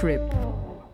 Roadtrip.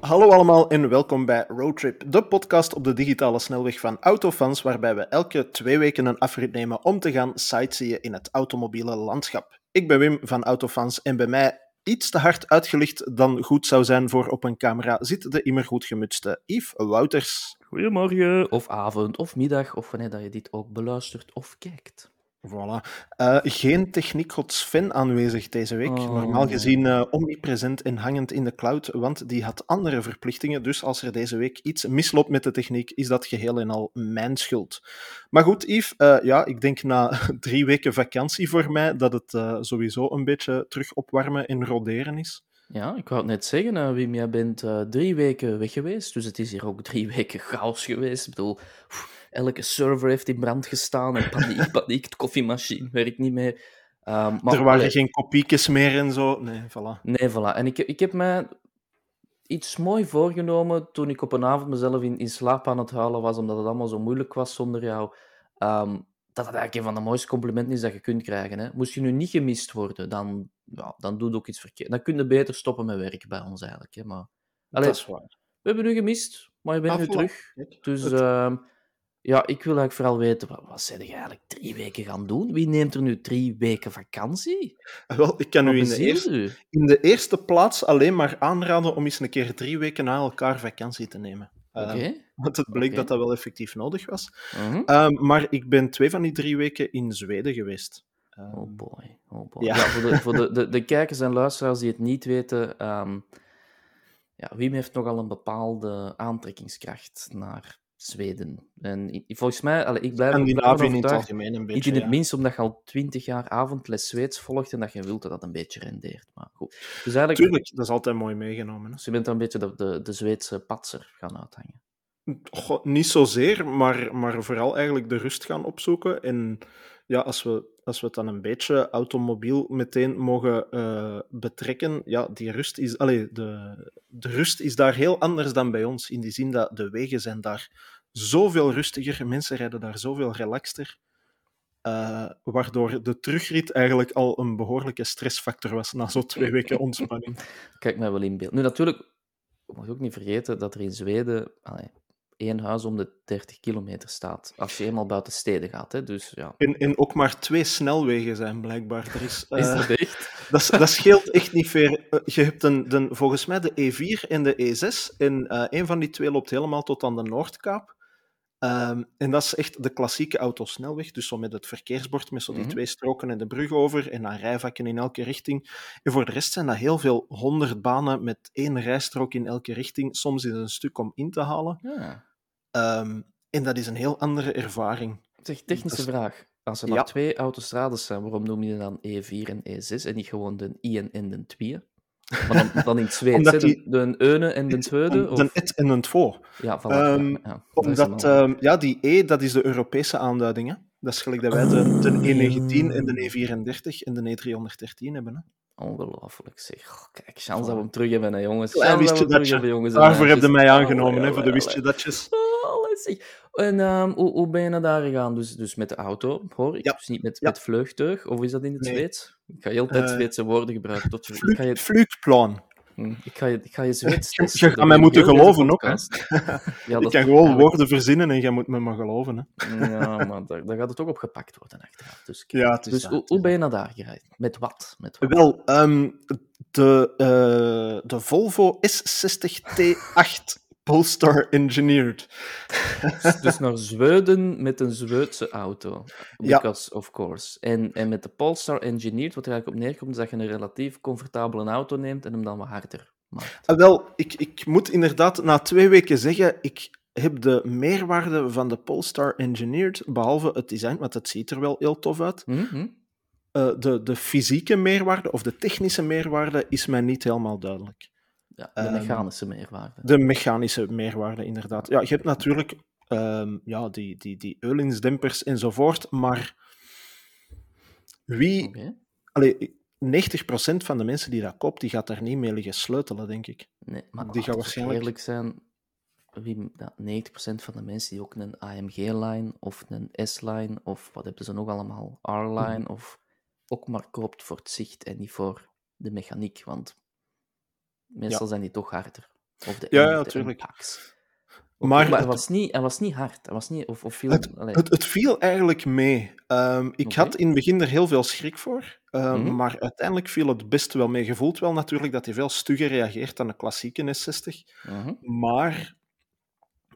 Hallo allemaal en welkom bij Roadtrip, de podcast op de digitale snelweg van Autofans, waarbij we elke twee weken een afrit nemen om te gaan sightseeën in het automobiele landschap. Ik ben Wim van Autofans en bij mij iets te hard uitgelicht dan goed zou zijn voor op een camera zit de immer goed gemutste Yves Wouters. Goedemorgen, of avond, of middag, of wanneer dat je dit ook beluistert of kijkt. Voilà. Uh, geen techniekgod Sven aanwezig deze week. Oh. Normaal gezien uh, omnipresent en hangend in de cloud, want die had andere verplichtingen. Dus als er deze week iets misloopt met de techniek, is dat geheel en al mijn schuld. Maar goed, Yves, uh, ja, ik denk na drie weken vakantie voor mij dat het sowieso een beetje terug opwarmen en roderen is. Ja, ik wou het net zeggen, Wim, jij bent drie weken weg geweest, dus het is hier ook drie weken chaos geweest. Ik bedoel... Pff, elke server heeft in brand gestaan en paniek, paniek, de koffiemachine werkt niet meer. Um, maar, er waren allee, geen kopiekjes meer en zo. Nee, voilà. Nee, voilà. En ik, ik heb mij iets mooi voorgenomen toen ik op een avond mezelf in, in slaap aan het halen was, omdat het allemaal zo moeilijk was zonder jou. Um, dat het eigenlijk een van de mooiste complimenten is dat je kunt krijgen. Hè. Moest je nu niet gemist worden, dan, ja, dan doe je ook iets verkeerd. Dan kun je beter stoppen met werk bij ons eigenlijk. Hè. Maar, allee, dat is waar. We hebben u gemist, maar je bent ah, nu terug. Dus... Um, ja, ik wil eigenlijk vooral weten, wat, wat zijn je eigenlijk drie weken gaan doen? Wie neemt er nu drie weken vakantie? Wel, ik kan u in de, eerste, in de eerste plaats alleen maar aanraden om eens een keer drie weken na elkaar vakantie te nemen. Okay. Uh, want het bleek okay. dat dat wel effectief nodig was. Mm -hmm. uh, maar ik ben twee van die drie weken in Zweden geweest. Um, oh boy, oh boy. Ja. ja voor, de, voor de, de, de, kijkers en luisteraars die het niet weten, um, ja, Wim heeft nogal een bepaalde aantrekkingskracht naar Zweden. En volgens mij, allee, ik blijf Scandinavië in het algemeen een beetje. Niet in het ja. minst omdat je al twintig jaar avondles Zweeds volgt en dat je wilt dat dat een beetje rendeert. Maar goed. Dus eigenlijk, Tuurlijk, dat is altijd mooi meegenomen. Hè? Dus je bent dan een beetje de, de, de Zweedse patser gaan uithangen. Goh, niet zozeer, maar, maar vooral eigenlijk de rust gaan opzoeken. En ja, als we, als we het dan een beetje automobiel meteen mogen uh, betrekken, ja, die rust is, allee, de, de rust is daar heel anders dan bij ons. In die zin dat de wegen zijn daar zoveel rustiger, mensen rijden daar zoveel relaxter. Uh, waardoor de terugrit eigenlijk al een behoorlijke stressfactor was na zo'n twee weken ontspanning. Kijk mij wel in beeld. Nu, natuurlijk, je mag ook niet vergeten dat er in Zweden één huis om de 30 kilometer staat. Als je eenmaal buiten steden gaat. Hè? Dus, ja. en, en ook maar twee snelwegen zijn blijkbaar. Er is, uh, is dat echt? Dat, dat scheelt echt niet ver. Uh, je hebt een, de, volgens mij de E4 en de E6. En uh, een van die twee loopt helemaal tot aan de Noordkaap. Um, en dat is echt de klassieke autosnelweg. Dus zo met het verkeersbord, met zo die mm -hmm. twee stroken en de brug over. En dan rijvakken in elke richting. En voor de rest zijn dat heel veel honderd banen met één rijstrook in elke richting. Soms is het een stuk om in te halen. Ja. Um, en dat is een heel andere ervaring. Zeg, technische vraag. Als er Ja. twee autostrades zijn, waarom noem je dan E4 en E6 en niet gewoon de I en, en de 2? Maar dan, dan in het Zweeds, Omdat hè? die- de, de ene en de tweede? Of... et en een two. Ja, voilà. Ehm, ja, ja. Dat is Omdat, ehm, ja, die E, dat is de Europese aanduiding. Hè? Dat is gelijk dat wij de, de E19 en de E34 en de E313 hebben. Hè? Ongelooflijk zeg. Oh, kijk, chance dat we hem terug hebben, hè, jongens. Chance wist dat je dat jongens. en Daarvoor heb je meisjes. mij aangenomen, hè, voor de wist je datjes. Oh. En ehm, hoe, hoe ben je naar daar gegaan? Dus, dus met de auto, hoor ik? Ja. Dus niet met, Ja. met vleugtuig? Of is dat in het Nee. Zweeds? Ik ga heel tijd Eh, Zweedse woorden gebruiken. Tot, ik, ga je, vlugplan. hm, ik, ga je, ik ga je Zweeds Je- je gaat mij moeten geloven ook, hè. podcast. Ja, Ik kan gewoon eigenlijk- woorden verzinnen en jij moet me maar geloven. Hè? Ja, maar daar, daar gaat het ook op gepakt worden achteraf. Dus, Ja, dus hoe, ben je naar daar gereden? Met wat? Met wat? Wel, ehm, de, eh, de Volvo S60 T8 Polestar Engineered. Dus, dus naar Zweden met een Zweedse auto. Ja. Of course. En, en met de Polestar Engineered, wat er eigenlijk op neerkomt, is dat je een relatief comfortabele auto neemt en hem dan wat harder maakt. Ah, wel, ik, ik moet inderdaad na twee weken zeggen, ik heb de meerwaarde van de Polestar Engineered, behalve het design, want het ziet er wel heel tof uit, Mhm. eh, de, de fysieke meerwaarde of de technische meerwaarde is mij niet helemaal duidelijk. Ja, de Ehm, mechanische meerwaarde. De mechanische meerwaarde, inderdaad. Ja, je hebt natuurlijk ehm, ja, die, die, die enzovoort, maar wie... Allee, 90% van de mensen die dat koopt, die gaat daar niet mee liggen sleutelen, denk ik. Nee, maar Die gaan gaat waarschijnlijk- eerlijk zijn. Wie, dat 90% van de mensen die ook een AMG-line of een S-line of wat hebben ze nog allemaal, R-line Mhm. of ook maar koopt voor het zicht en niet voor de mechaniek. Want meestal zijn die toch harder. Of de, Ja, M- ja, Maar maar het- was, niet, hij was niet hard. Hij was niet, of, of viel, Het, het, het viel eigenlijk mee. Ehm, ik had in het begin er heel veel schrik voor, ehm, Mhm. maar uiteindelijk viel het best wel mee. Je voelt wel natuurlijk dat hij veel stugger reageert dan de klassieke S60. mhm. Maar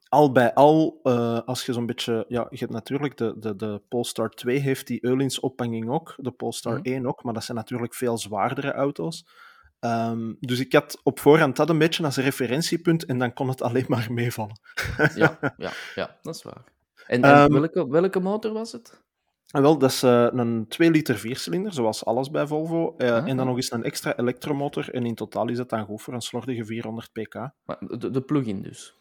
al bij al, eh, als je zo'n beetje... Ja, je hebt natuurlijk de, de, de Polestar 2 heeft die Eulins ophanging ook, de Polestar Mhm. 1 ook, maar dat zijn natuurlijk veel zwaardere auto's. Ehm, dus ik had op voorhand dat een beetje als referentiepunt en dan kon het alleen maar meevallen. Ja, ja, ja, dat is waar. En, en Ehm, welke, welke motor was het? En wel, dat is eh, een 2 liter viercilinder, zoals alles bij Volvo. eh, Ah. En dan nog eens een extra elektromotor. En in totaal is dat dan goed voor een slordige 400 pk. Maar De, de plug-in dus.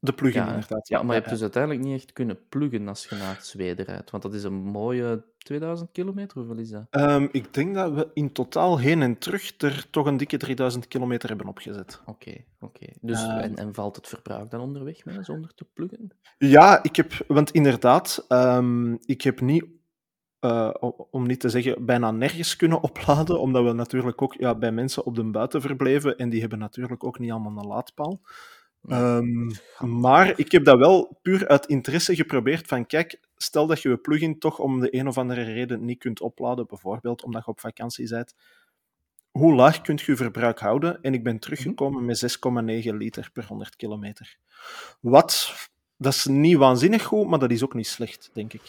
De plug-in, Ja, inderdaad. Ja, maar je hebt dus uiteindelijk niet echt kunnen pluggen als je naar Zweden rijdt. Want dat is een mooie 2000 kilometer, hoeveel is dat? Ehm, ik denk dat we in totaal heen en terug er toch een dikke 3000 kilometer hebben opgezet. Oké, oké. Dus, Ehm. en, en valt het verbruik dan onderweg mee, zonder te pluggen? Ja, ik heb, want inderdaad, ehm, ik heb niet, eh, om niet te zeggen, bijna nergens kunnen opladen, omdat we natuurlijk ook ja, bij mensen op de buiten verbleven en die hebben natuurlijk ook niet allemaal een laadpaal. Ehm, maar ik heb dat wel puur uit interesse geprobeerd van, kijk, stel dat je je plugin toch om de een of andere reden niet kunt opladen, bijvoorbeeld omdat je op vakantie bent, hoe laag kunt je je verbruik houden? En ik ben teruggekomen met 6,9 liter per 100 kilometer. Wat, dat is niet waanzinnig goed, maar dat is ook niet slecht, denk ik.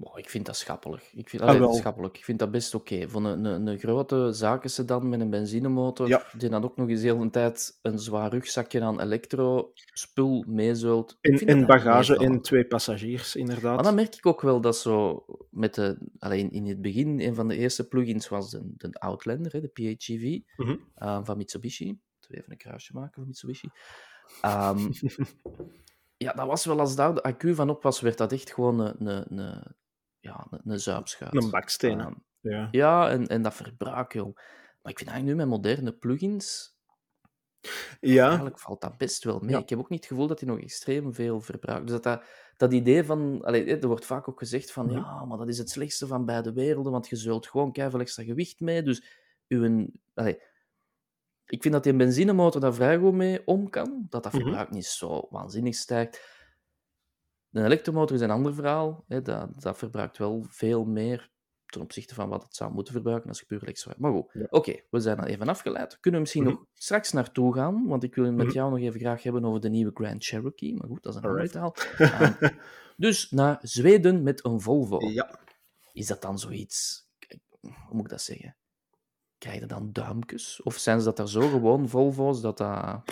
Wow, ik vind dat schappelijk. Ik vind, Ah, allee, schappelijk. Ik vind dat best oké. Van een, een, een grote zakensedan met een benzinemotor, Ja. die dan ook nog eens heel een tijd een zwaar rugzakje aan elektro-spul meezult. En, bagage en twee passagiers, inderdaad. Maar dan merk ik ook wel dat zo met de. Alleen in het begin, een van de eerste plugins was de, de Outlander, hè, de PHEV Mhm. eh, van Mitsubishi. Even een kruisje maken voor Mitsubishi. Ehm, ja, dat was wel als daar de accu van op was, werd dat echt gewoon een, een, een, ja, een, een zuipschuit. Een baksteen. Ehm, ja. ja, en, en dat verbruik, joh. Maar ik vind eigenlijk nu met moderne plugins, ja, eigenlijk valt dat best wel mee. Ja. Ik heb ook niet het gevoel dat die nog extreem veel verbruikt. Dus dat, dat, dat idee van... Allee, er wordt vaak ook gezegd van, ja, maar dat is het slechtste van beide werelden, want je zult gewoon keihard extra gewicht mee, dus uw... Allee, ik vind dat die benzinemotor daar vrij goed mee om kan, dat dat Mhm. verbruik niet zo waanzinnig stijgt. Een elektromotor is een ander verhaal. Hè, dat, dat verbruikt wel veel meer ten opzichte van wat het zou moeten verbruiken als je puur elektrisch. Maar goed, Ja. oké, we zijn dan even afgeleid. Kunnen we misschien Mhm. nog straks naartoe gaan, want ik wil het met Mhm. jou nog even graag hebben over de nieuwe Grand Cherokee. Maar goed, dat is een ander verhaal. Ehm, dus naar Zweden met een Volvo. ja. Is dat dan zoiets... Hoe moet ik dat zeggen? Krijg je dan duimpjes? Of zijn ze dat er zo gewoon Volvo's dat dat...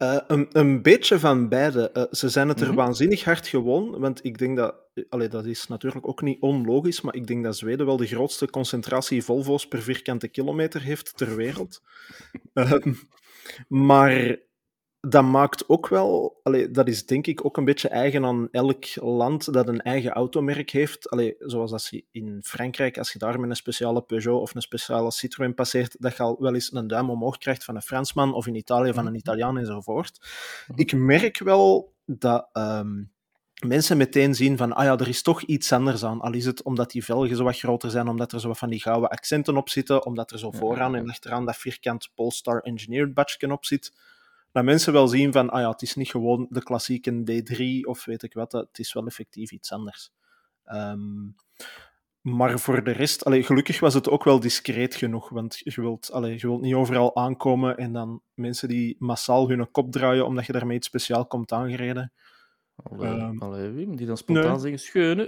Eh, een, een beetje van beide. Eh, ze zijn het er Mhm. waanzinnig hard gewoon, want ik denk dat, allee, dat is natuurlijk ook niet onlogisch, maar ik denk dat Zweden wel de grootste concentratie Volvo's per vierkante kilometer heeft ter wereld. Ehm, maar dat maakt ook wel, allee, dat is denk ik ook een beetje eigen aan elk land dat een eigen automerk heeft. Allee, zoals als je in Frankrijk, als je daar met een speciale Peugeot of een speciale Citroën passeert, dat je al wel eens een duim omhoog krijgt van een Fransman of in Italië van een Italiaan enzovoort. Ik merk wel dat ehm, mensen meteen zien van, ah ja, er is toch iets anders aan. Al is het omdat die velgen zo wat groter zijn, omdat er zo wat van die gouden accenten op zitten, omdat er zo vooraan en achteraan dat vierkant Polestar Engineered badge op zit. Dat mensen wel zien van, ah ja, het is niet gewoon de klassieke D3 of weet ik wat, het is wel effectief iets anders. Ehm, maar voor de rest, allee, gelukkig was het ook wel discreet genoeg, want je wilt, allee, je wilt niet overal aankomen en dan mensen die massaal hun kop draaien omdat je daarmee iets speciaal komt aangereden. Allee, Ehm, allee, Wim, die dan spontaan nee. zeggen, schöne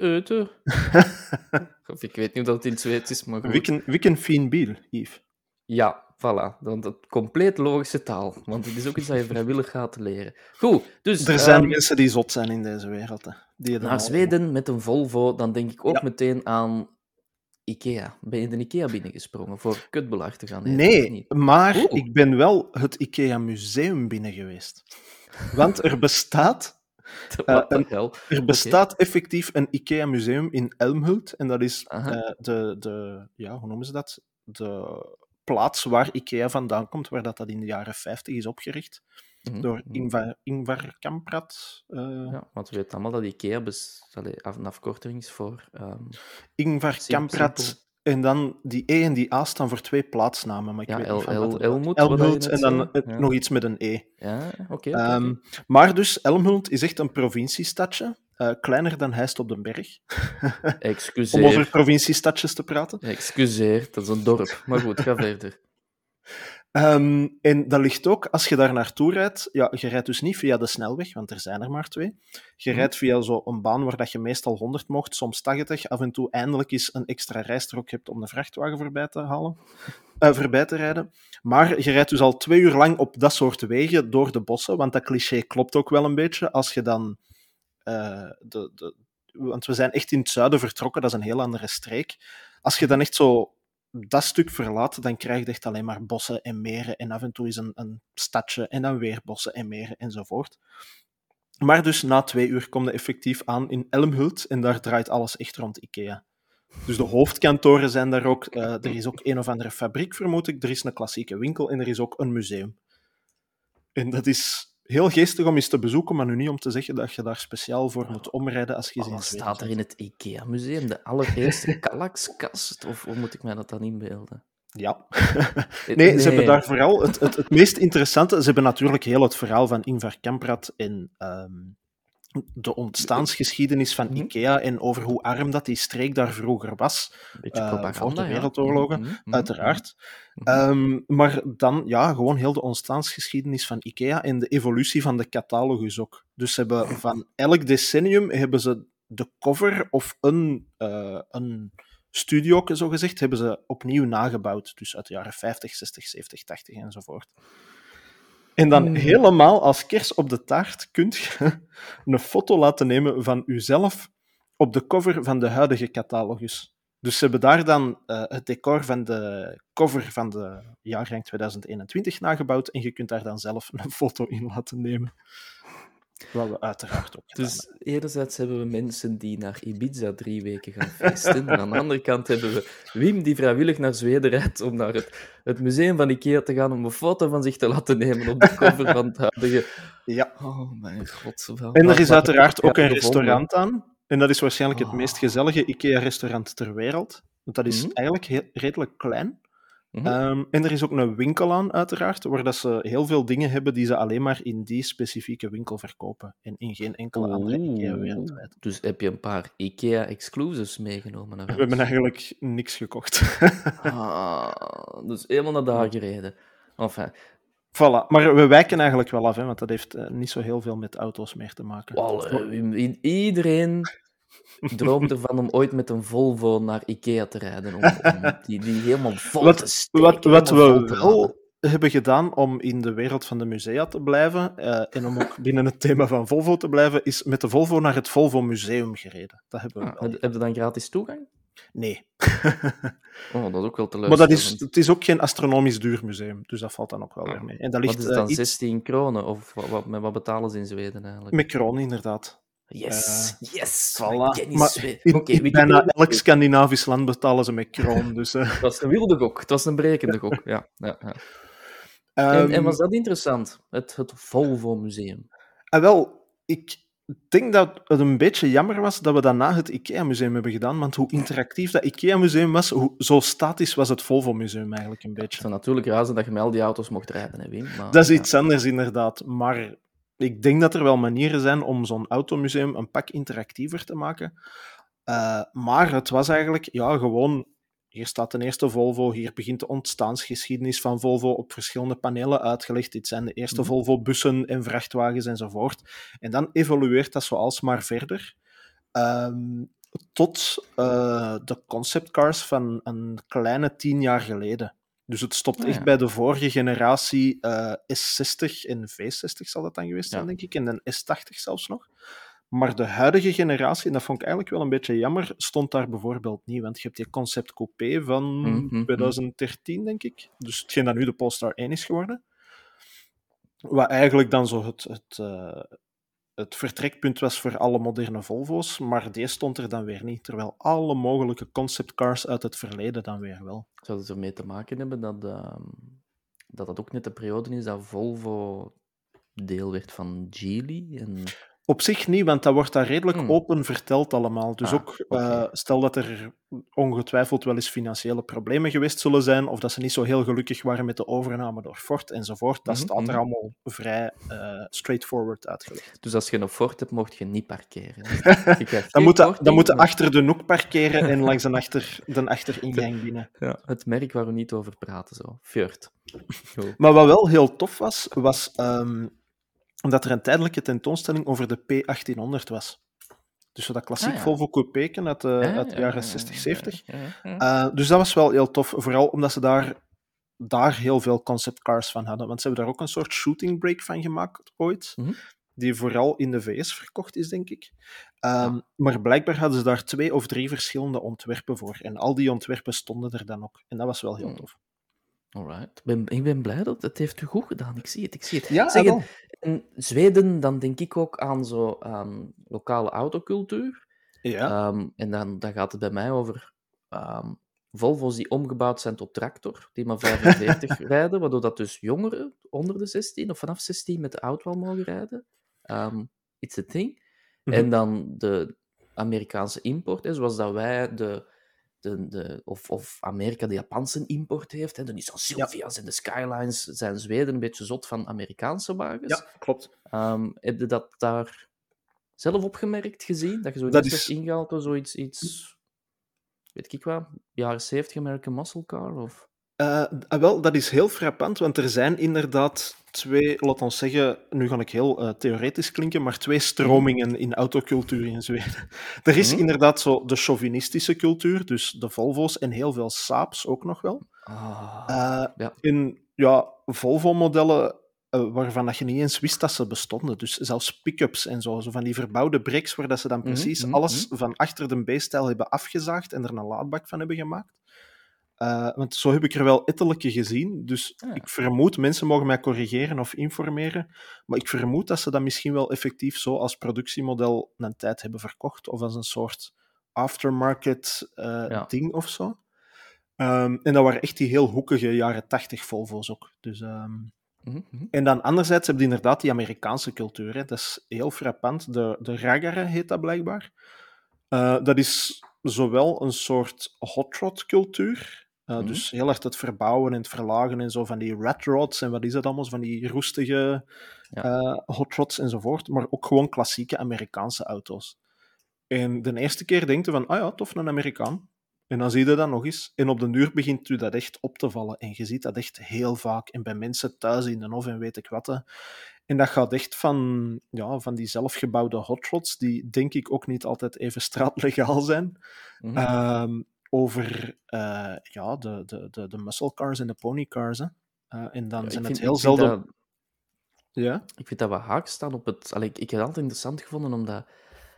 of ik weet niet of dat in het Zweeds is, maar goed. Wikken, wikken Yves. Ja, voilà. Dan dat compleet logische taal. Want het is ook iets dat je vrijwillig gaat leren. Goed, dus Er zijn ehm, mensen die zot zijn in deze wereld. Hè. Die naar Zweden met een Volvo, dan denk ik ook Ja. meteen aan Ikea. Ben je de Ikea binnengesprongen voor kutbelag te gaan eten? Nee, maar Oeh. ik ben wel het IKEA Museum binnen geweest. Want er bestaat, the een- er bestaat effectief een IKEA Museum in Elmhult. En dat is eh, de, de, ja, hoe noemen ze dat? De plaats waar IKEA vandaan komt, waar dat, dat in de jaren 50 is opgericht. Mhm, Door mhm. Ingvar, Ingvar Kamprad. eh, Ja, want we weten allemaal dat Ikea bes... Allee, een afkorting is voor... ehm, Ingvar Kamprad. En dan die E en die A staan voor twee plaatsnamen. Maar ik Ja, weet niet van El- Elmhult, Elmhult en dan Ja. nog iets met een E. Ja, oké. Ehm, oké. maar dus, Elmhult is echt een provinciestadje. eh, kleiner dan Heist op den Berg. Om Excuseer. over provinciestadjes te praten. Excuseer, dat is een dorp. Maar goed, ga verder. Ehm, en dat ligt ook, als je daar naartoe rijdt, ja, je rijdt dus niet via de snelweg, want er zijn er maar twee. Je Mhm. rijdt via zo'n baan waar dat je meestal 100 mocht, soms 80, af en toe eindelijk eens een extra rijstrook hebt om de vrachtwagen voorbij te halen, eh, voorbij te rijden. Maar je rijdt dus al twee uur lang op dat soort wegen door de bossen, want dat cliché klopt ook wel een beetje. Als je dan... eh, de, de, want we zijn echt in het zuiden vertrokken, dat is een heel andere streek. Als je dan echt zo dat stuk verlaat, dan krijg je echt alleen maar bossen en meren en af en toe is een, een stadje en dan weer bossen en meren enzovoort. Maar dus na twee uur kom je effectief aan in Elmhult en daar draait alles echt rond IKEA. Dus de hoofdkantoren zijn daar ook. eh, er is ook een of andere fabriek, vermoed ik. Er is een klassieke winkel en er is ook een museum. En dat is heel geestig om eens te bezoeken, maar nu niet om te zeggen dat je daar speciaal voor moet omrijden als je Oh, staat er in het IKEA-museum? De allereerste Kallaxkast? Of hoe moet ik mij dat dan inbeelden? Ja. Eh, Nee, ze hebben daar vooral het, het, het meest interessante. Ze hebben natuurlijk heel het verhaal van Ingvar Kamprad en ehm, de ontstaansgeschiedenis van Mhm. IKEA en over hoe arm dat die streek daar vroeger was. Propaganda, voor de ja. wereldoorlogen, Mhm, mhm, Uiteraard. Ehm, maar dan, ja, gewoon heel de ontstaansgeschiedenis van IKEA en de evolutie van de catalogus ook. Dus ze hebben van elk decennium hebben ze de cover of een, eh een studio, zo gezegd, hebben ze opnieuw nagebouwd. Dus uit de jaren 50, 60, 70, 80 enzovoort. En dan Hmm. helemaal als kers op de taart kunt je een foto laten nemen van uzelf op de cover van de huidige catalogus. Dus ze hebben daar dan eh, het decor van de cover van de jaargang 2021 nagebouwd en je kunt daar dan zelf een foto in laten nemen. Wat we uiteraard ook gedaan Dus enerzijds hebben we mensen die naar Ibiza drie weken gaan feesten. en aan de andere kant hebben we Wim die vrijwillig naar Zweden rijdt om naar het, het museum van Ikea te gaan om een foto van zich te laten nemen op de cover van het huidige... hebben. Ja. Oh mijn god. wel- En er is uiteraard ook een gevonden? restaurant aan. En dat is waarschijnlijk het Oh. meest gezellige IKEA-restaurant ter wereld. Want dat is Mhm. eigenlijk heel, redelijk klein. Mhm. Ehm, en er is ook een winkel aan, uiteraard, waar dat ze heel veel dingen hebben die ze alleen maar in die specifieke winkel verkopen. En in geen enkele andere IKEA wereldwijd. Dus heb je een paar IKEA-exclusives meegenomen naar We hebben eigenlijk niks gekocht. Ah, dus helemaal naar daar gereden. Enfin, voilà. Maar we wijken eigenlijk wel af, hè, want dat heeft eh, niet zo heel veel met auto's meer te maken. iedereen droomt ervan om ooit met een Volvo naar Ikea te rijden. Om, om die, die helemaal vol Wat- te steken. Wat, wat we te wel hebben gedaan om in de wereld van de musea te blijven eh, en om ook binnen het thema van Volvo te blijven, is met de Volvo naar het Volvo Museum gereden. Dat hebben we Ah, wel. heb, heb je dan gratis toegang? Nee. Oh, dat is ook wel Maar dat is, het is ook geen astronomisch duur museum, dus dat valt dan ook wel Ah. weer mee. En dat Wat ligt is het dan, eh, iets 16 kronen? Of wat, wat, met wat betalen ze in Zweden eigenlijk? met kroon, inderdaad. Yes, yes. Voilà. Kennis Maar. In, Oké, in bijna elk Scandinavisch land betalen ze met kroon. Dus, eh, Het was een wilde gok. Het was een brekende gok. Ja, ja, ja. En, ehm, en was dat interessant? Het, het Volvo Museum. ah, wel, ik denk dat het een beetje jammer was dat we daarna het IKEA-museum hebben gedaan, want hoe interactief dat IKEA-museum was, hoe, zo statisch was het Volvo-museum eigenlijk een Het beetje. zou natuurlijk raar zijn dat je met al die auto's mocht rijden, hè, Wim? Maar, Dat is ja. iets anders, inderdaad. Maar ik denk dat er wel manieren zijn om zo'n automuseum een pak interactiever te maken. Eh, maar het was eigenlijk ja, gewoon. Hier staat ten eerste Volvo, hier begint de ontstaansgeschiedenis van Volvo op verschillende panelen uitgelegd. Dit zijn de eerste Mhm. Volvo-bussen en vrachtwagens enzovoort. En dan evolueert dat zoals maar verder. Ehm, tot eh, de conceptcars van een kleine tien jaar geleden. Dus het stopt Ah, echt ja. bij de vorige generatie eh, S60 en V60 zal dat dan geweest zijn, Ja. denk ik. En een S80 zelfs nog. Maar de huidige generatie, en dat vond ik eigenlijk wel een beetje jammer, stond daar bijvoorbeeld niet. Want je hebt die concept coupé van Mhm, mhm. 2013, denk ik. Dus hetgeen dat nu de Polestar 1 is geworden. Wat eigenlijk dan zo het, het, eh, het vertrekpunt was voor alle moderne Volvo's. Maar die stond er dan weer niet. Terwijl alle mogelijke conceptcars uit het verleden dan weer wel. Zou het ermee te maken hebben dat, ehm, dat dat ook net de periode is dat Volvo deel werd van Geely? En... Op zich niet, want dat wordt daar redelijk Hmm. open verteld allemaal. Dus Ah, ook, eh, stel dat er ongetwijfeld wel eens financiële problemen geweest zullen zijn, of dat ze niet zo heel gelukkig waren met de overname door Ford enzovoort, dat Mhm, staat er mhm. allemaal vrij eh, straightforward uitgelegd. Dus als je een fort hebt, mocht je niet parkeren. Je Dan moet dan moet je achter de noek parkeren en langs de, achter, de achteringang binnen. Ja, het merk waar we niet over praten, zo. Fjord. Goed. Maar wat wel heel tof was, was ehm, dat er een tijdelijke tentoonstelling over de P1800 was. Dus zo dat klassiek Ah, ja. Volvo coupéken uit de, Ja, uit de jaren ja, 60, ja, 70. ja, ja. Eh, dus dat was wel heel tof, vooral omdat ze daar, daar heel veel concept cars van hadden. Want ze hebben daar ook een soort shooting break van gemaakt ooit, Mhm. die vooral in de VS verkocht is, denk ik. Ehm, Maar blijkbaar hadden ze daar twee of drie verschillende ontwerpen voor. En al die ontwerpen stonden er dan ook. En dat was wel heel Hmm. tof. Alright. Ik ben, ik ben blij dat het heeft u goed gedaan. Ik zie het, ik zie het. Ja, Zeg, wel. in Zweden, dan denk ik ook aan zo aan lokale autocultuur. Ja. Ehm, en dan, dan gaat het bij mij over ehm, Volvo's die omgebouwd zijn tot tractor, die maar 45 rijden, waardoor dat dus jongeren onder de 16 of vanaf 16 met de auto al mogen rijden. Ehm, it's a thing. Mhm. En dan de Amerikaanse import, hè, zoals dat wij de, de, de, of, of Amerika de Japanse import heeft. Hè, de Nissan Silvia's en de Skylines zijn Zweden een beetje zot van Amerikaanse wagens. ja, klopt. Ehm, heb je dat daar zelf opgemerkt gezien? Dat je zo Dat iets is- hebt ingehaald door zoiets, iets, weet ik wat, jaren 70 American Muscle Car? Of... Eh, ah, wel, dat is heel frappant, want er zijn inderdaad twee, laat ons zeggen, nu ga ik heel eh, theoretisch klinken, maar twee stromingen in autocultuur in Zweden. Er is Mhm. inderdaad zo de chauvinistische cultuur, dus de Volvo's en heel veel Saabs ook nog wel. Ah, Eh, ja. In ja, Volvo-modellen eh, waarvan dat je niet eens wist dat ze bestonden. Dus zelfs pick-ups en zo, zo van die verbouwde brakes, waar dat ze dan Mhm, precies mhm, alles van achter de B-stijl hebben afgezaagd en er een laadbak van hebben gemaakt. Eh, want zo heb ik er wel ettelijke gezien. Dus Ah. ik vermoed, mensen mogen mij corrigeren of informeren, maar ik vermoed dat ze dat misschien wel effectief zo als productiemodel een tijd hebben verkocht, of als een soort aftermarket Ja. ding of zo. Ehm, en dat waren echt die heel hoekige jaren 80 Volvo's ook. Dus, ehm, mhm, mhm. En dan anderzijds heb je inderdaad die Amerikaanse cultuur. Hè. Dat is heel frappant. De, de heet dat blijkbaar. Eh, dat is zowel een soort hot rod cultuur, eh, Mhm. dus heel hard het verbouwen en het verlagen en zo van die rat rods en wat is dat allemaal, van die roestige Ja. eh, hot rods enzovoort, maar ook gewoon klassieke Amerikaanse auto's. En de eerste keer denkt je van, ah ja, tof, een Amerikaan. En dan zie je dat nog eens. En op de duur begint u dat echt op te vallen. En je ziet dat echt heel vaak. En bij mensen thuis in de hof en weet ik wat. En dat gaat echt van, ja, van die zelfgebouwde hot rods, die denk ik ook niet altijd even straatlegaal zijn, Mhm. Ehm, over eh, ja, de, de, de, de muscle cars en de pony cars. Hè. Eh, en dan Ja, zijn het heel zelden... dat- Ja? Ik vind dat we haak staan op het... Allee, ik, ik heb het altijd interessant gevonden, omdat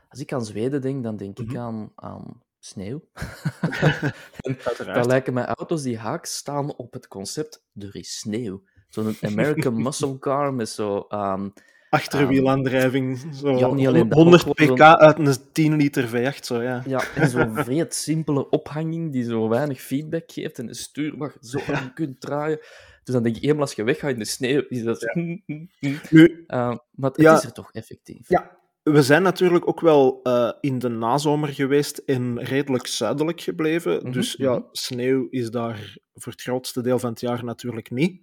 als ik aan Zweden denk, dan denk ik Mhm. aan, aan sneeuw. Dan lijken mij auto's die haak staan op het concept, er is sneeuw. Zo'n American muscle car met zo... ehm, Achterwielaandrijving. Zo Ja, niet alleen dat, 100 ook pk uit een 10 liter V8. Zo, ja. Ja, en zo'n vreed simpele ophanging die zo weinig feedback geeft en de stuur mag zo aan kunt draaien. Dus dan denk ik, eenmaal als je weggaat in de sneeuw, is dat... Nu, Eh, maar het Ja. is er toch effectief. Ja, we zijn natuurlijk ook wel eh, in de nazomer geweest en redelijk zuidelijk gebleven. Mhm, dus ja, mhm. sneeuw is daar voor het grootste deel van het jaar natuurlijk niet.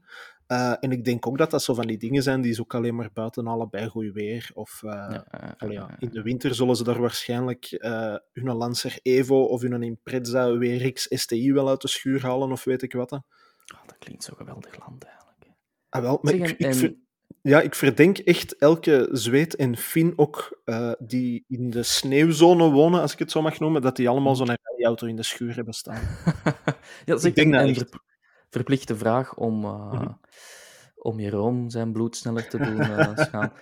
Eh, en ik denk ook dat dat zo van die dingen zijn die ze ook alleen maar buiten allebei goed weer. Of eh, Ja, eh, allee, ja, in de winter zullen ze daar waarschijnlijk hun Lancer Evo of hun Impreza WRX STI wel uit de schuur halen of weet ik wat. oh, dat klinkt zo geweldig land eigenlijk. Ah, wel, maar Zeg, ik, ik, en- ver- ja, ik verdenk echt elke Zweed en Fin ook die in de sneeuwzone wonen, als ik het zo mag noemen, dat die allemaal zo'n rijauto in de schuur hebben staan. ja, zeg, denk en, dat echt. Ver- verplichte vraag om, uh, Mhm. om Jeroen zijn bloed sneller te doen uh, gaan.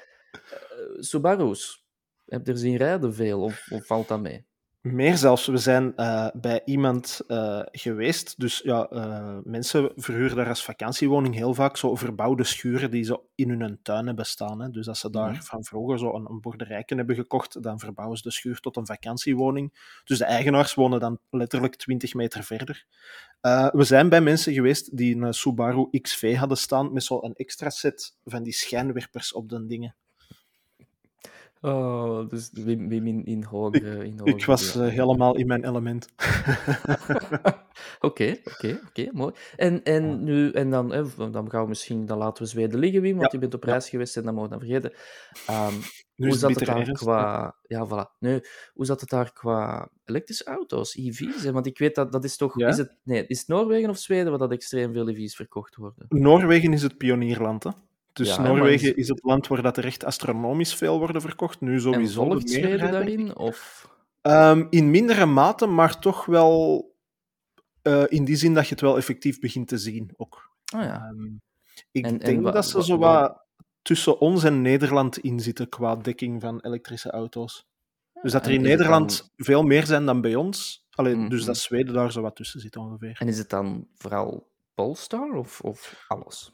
Subaru's, heb je er zien rijden veel of, of valt dat mee? Meer zelfs, we zijn uh, bij iemand uh, geweest. Dus ja, uh, mensen verhuren daar als vakantiewoning heel vaak zo verbouwde schuren die ze in hun tuin hebben staan. Hè. Dus als ze daar Mhm. van vroeger zo een, een boerderijken hebben gekocht, dan verbouwen ze de schuur tot een vakantiewoning. Dus de eigenaars wonen dan letterlijk 20 meter verder. We zijn bij mensen geweest die een Subaru XV hadden staan met zo'n extra set van die schijnwerpers op de dingen. Oh, dus Wim, Wim in, in hogere... In Ik was uh, helemaal in mijn element. Oké, oké, oké, mooi. En, en, nu, en dan, hè, dan gaan we misschien, dan laten we Zweden liggen, Wim, want ja. je bent op reis ja. geweest en dat mogen we dan vergeten. Um, hoe zat het daar qua... Ja, voilà. Nu, hoe zat het daar qua elektrische auto's, EV's? Hè? Want ik weet dat, dat is toch... Ja? Is het, nee, is het Noorwegen of Zweden waar dat extreem veel EV's verkocht worden? Noorwegen is het pionierland, hè? Dus ja, Noorwegen is... is... het land waar dat er echt astronomisch veel worden verkocht. Nu sowieso. En volgt Zweden daarin? Of... Um, in mindere mate, maar toch wel uh, in die zin dat je het wel effectief begint te zien ook. Oh ja. Um, ik en, denk en dat ze zo wat tussen ons en Nederland in zitten qua dekking van elektrische auto's. Dus dat er in Nederland dan... veel meer zijn dan bij ons. Allee, mm -hmm. Dus dat Zweden daar zo wat tussen zit ongeveer. En is het dan vooral Polestar of, of alles?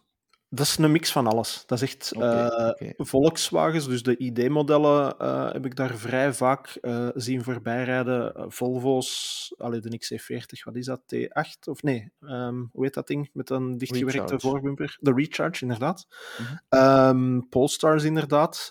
Dat is een mix van alles. Dat is echt okay, uh, okay. Volkswagens, dus de ID-modellen uh, heb ik daar vrij vaak uh, zien voorbijrijden. Volvo's, allee, de XC40, wat is dat? T8 of nee? Um, hoe heet dat ding met een dichtgewerkte voorbumper? De Recharge, inderdaad. Mm -hmm. um, Polestars, inderdaad.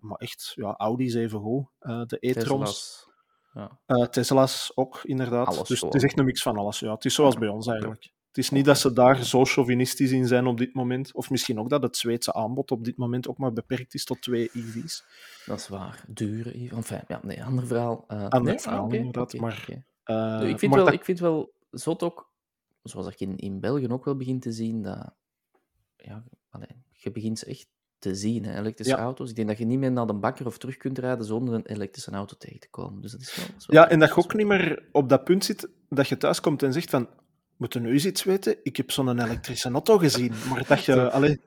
maar echt, ja, Audi's even goed. de e-trons. Ja. Tesla's ook, inderdaad. Alles dus gewoon. het is echt een mix van alles. Ja. Het is zoals bij ons eigenlijk. Het is niet dat ze daar zo chauvinistisch in zijn op dit moment. Of misschien ook dat het Zweedse aanbod op dit moment ook maar beperkt is tot twee EV's. Dat is waar. Dure EV's. Enfin, ja, nee, ander verhaal. Uh, ander nee? verhaal, okay, inderdaad. Okay, maar, okay. uh, ik, vind maar wel, dat... ik vind wel zot ook, zoals ik in, in België ook wel begin te zien, dat ja, allee, je begint ze echt te zien, hè, elektrische ja. auto's. Ik denk dat je niet meer naar de bakker of terug kunt rijden zonder een elektrische auto tegen te komen. Dus dat is wel, dat is wel ja, en dat je ook niet meer op dat punt zit dat je thuis komt en zegt van moeten nu eens iets weten? Ik heb zo'n elektrische auto gezien, maar dat je... Allee,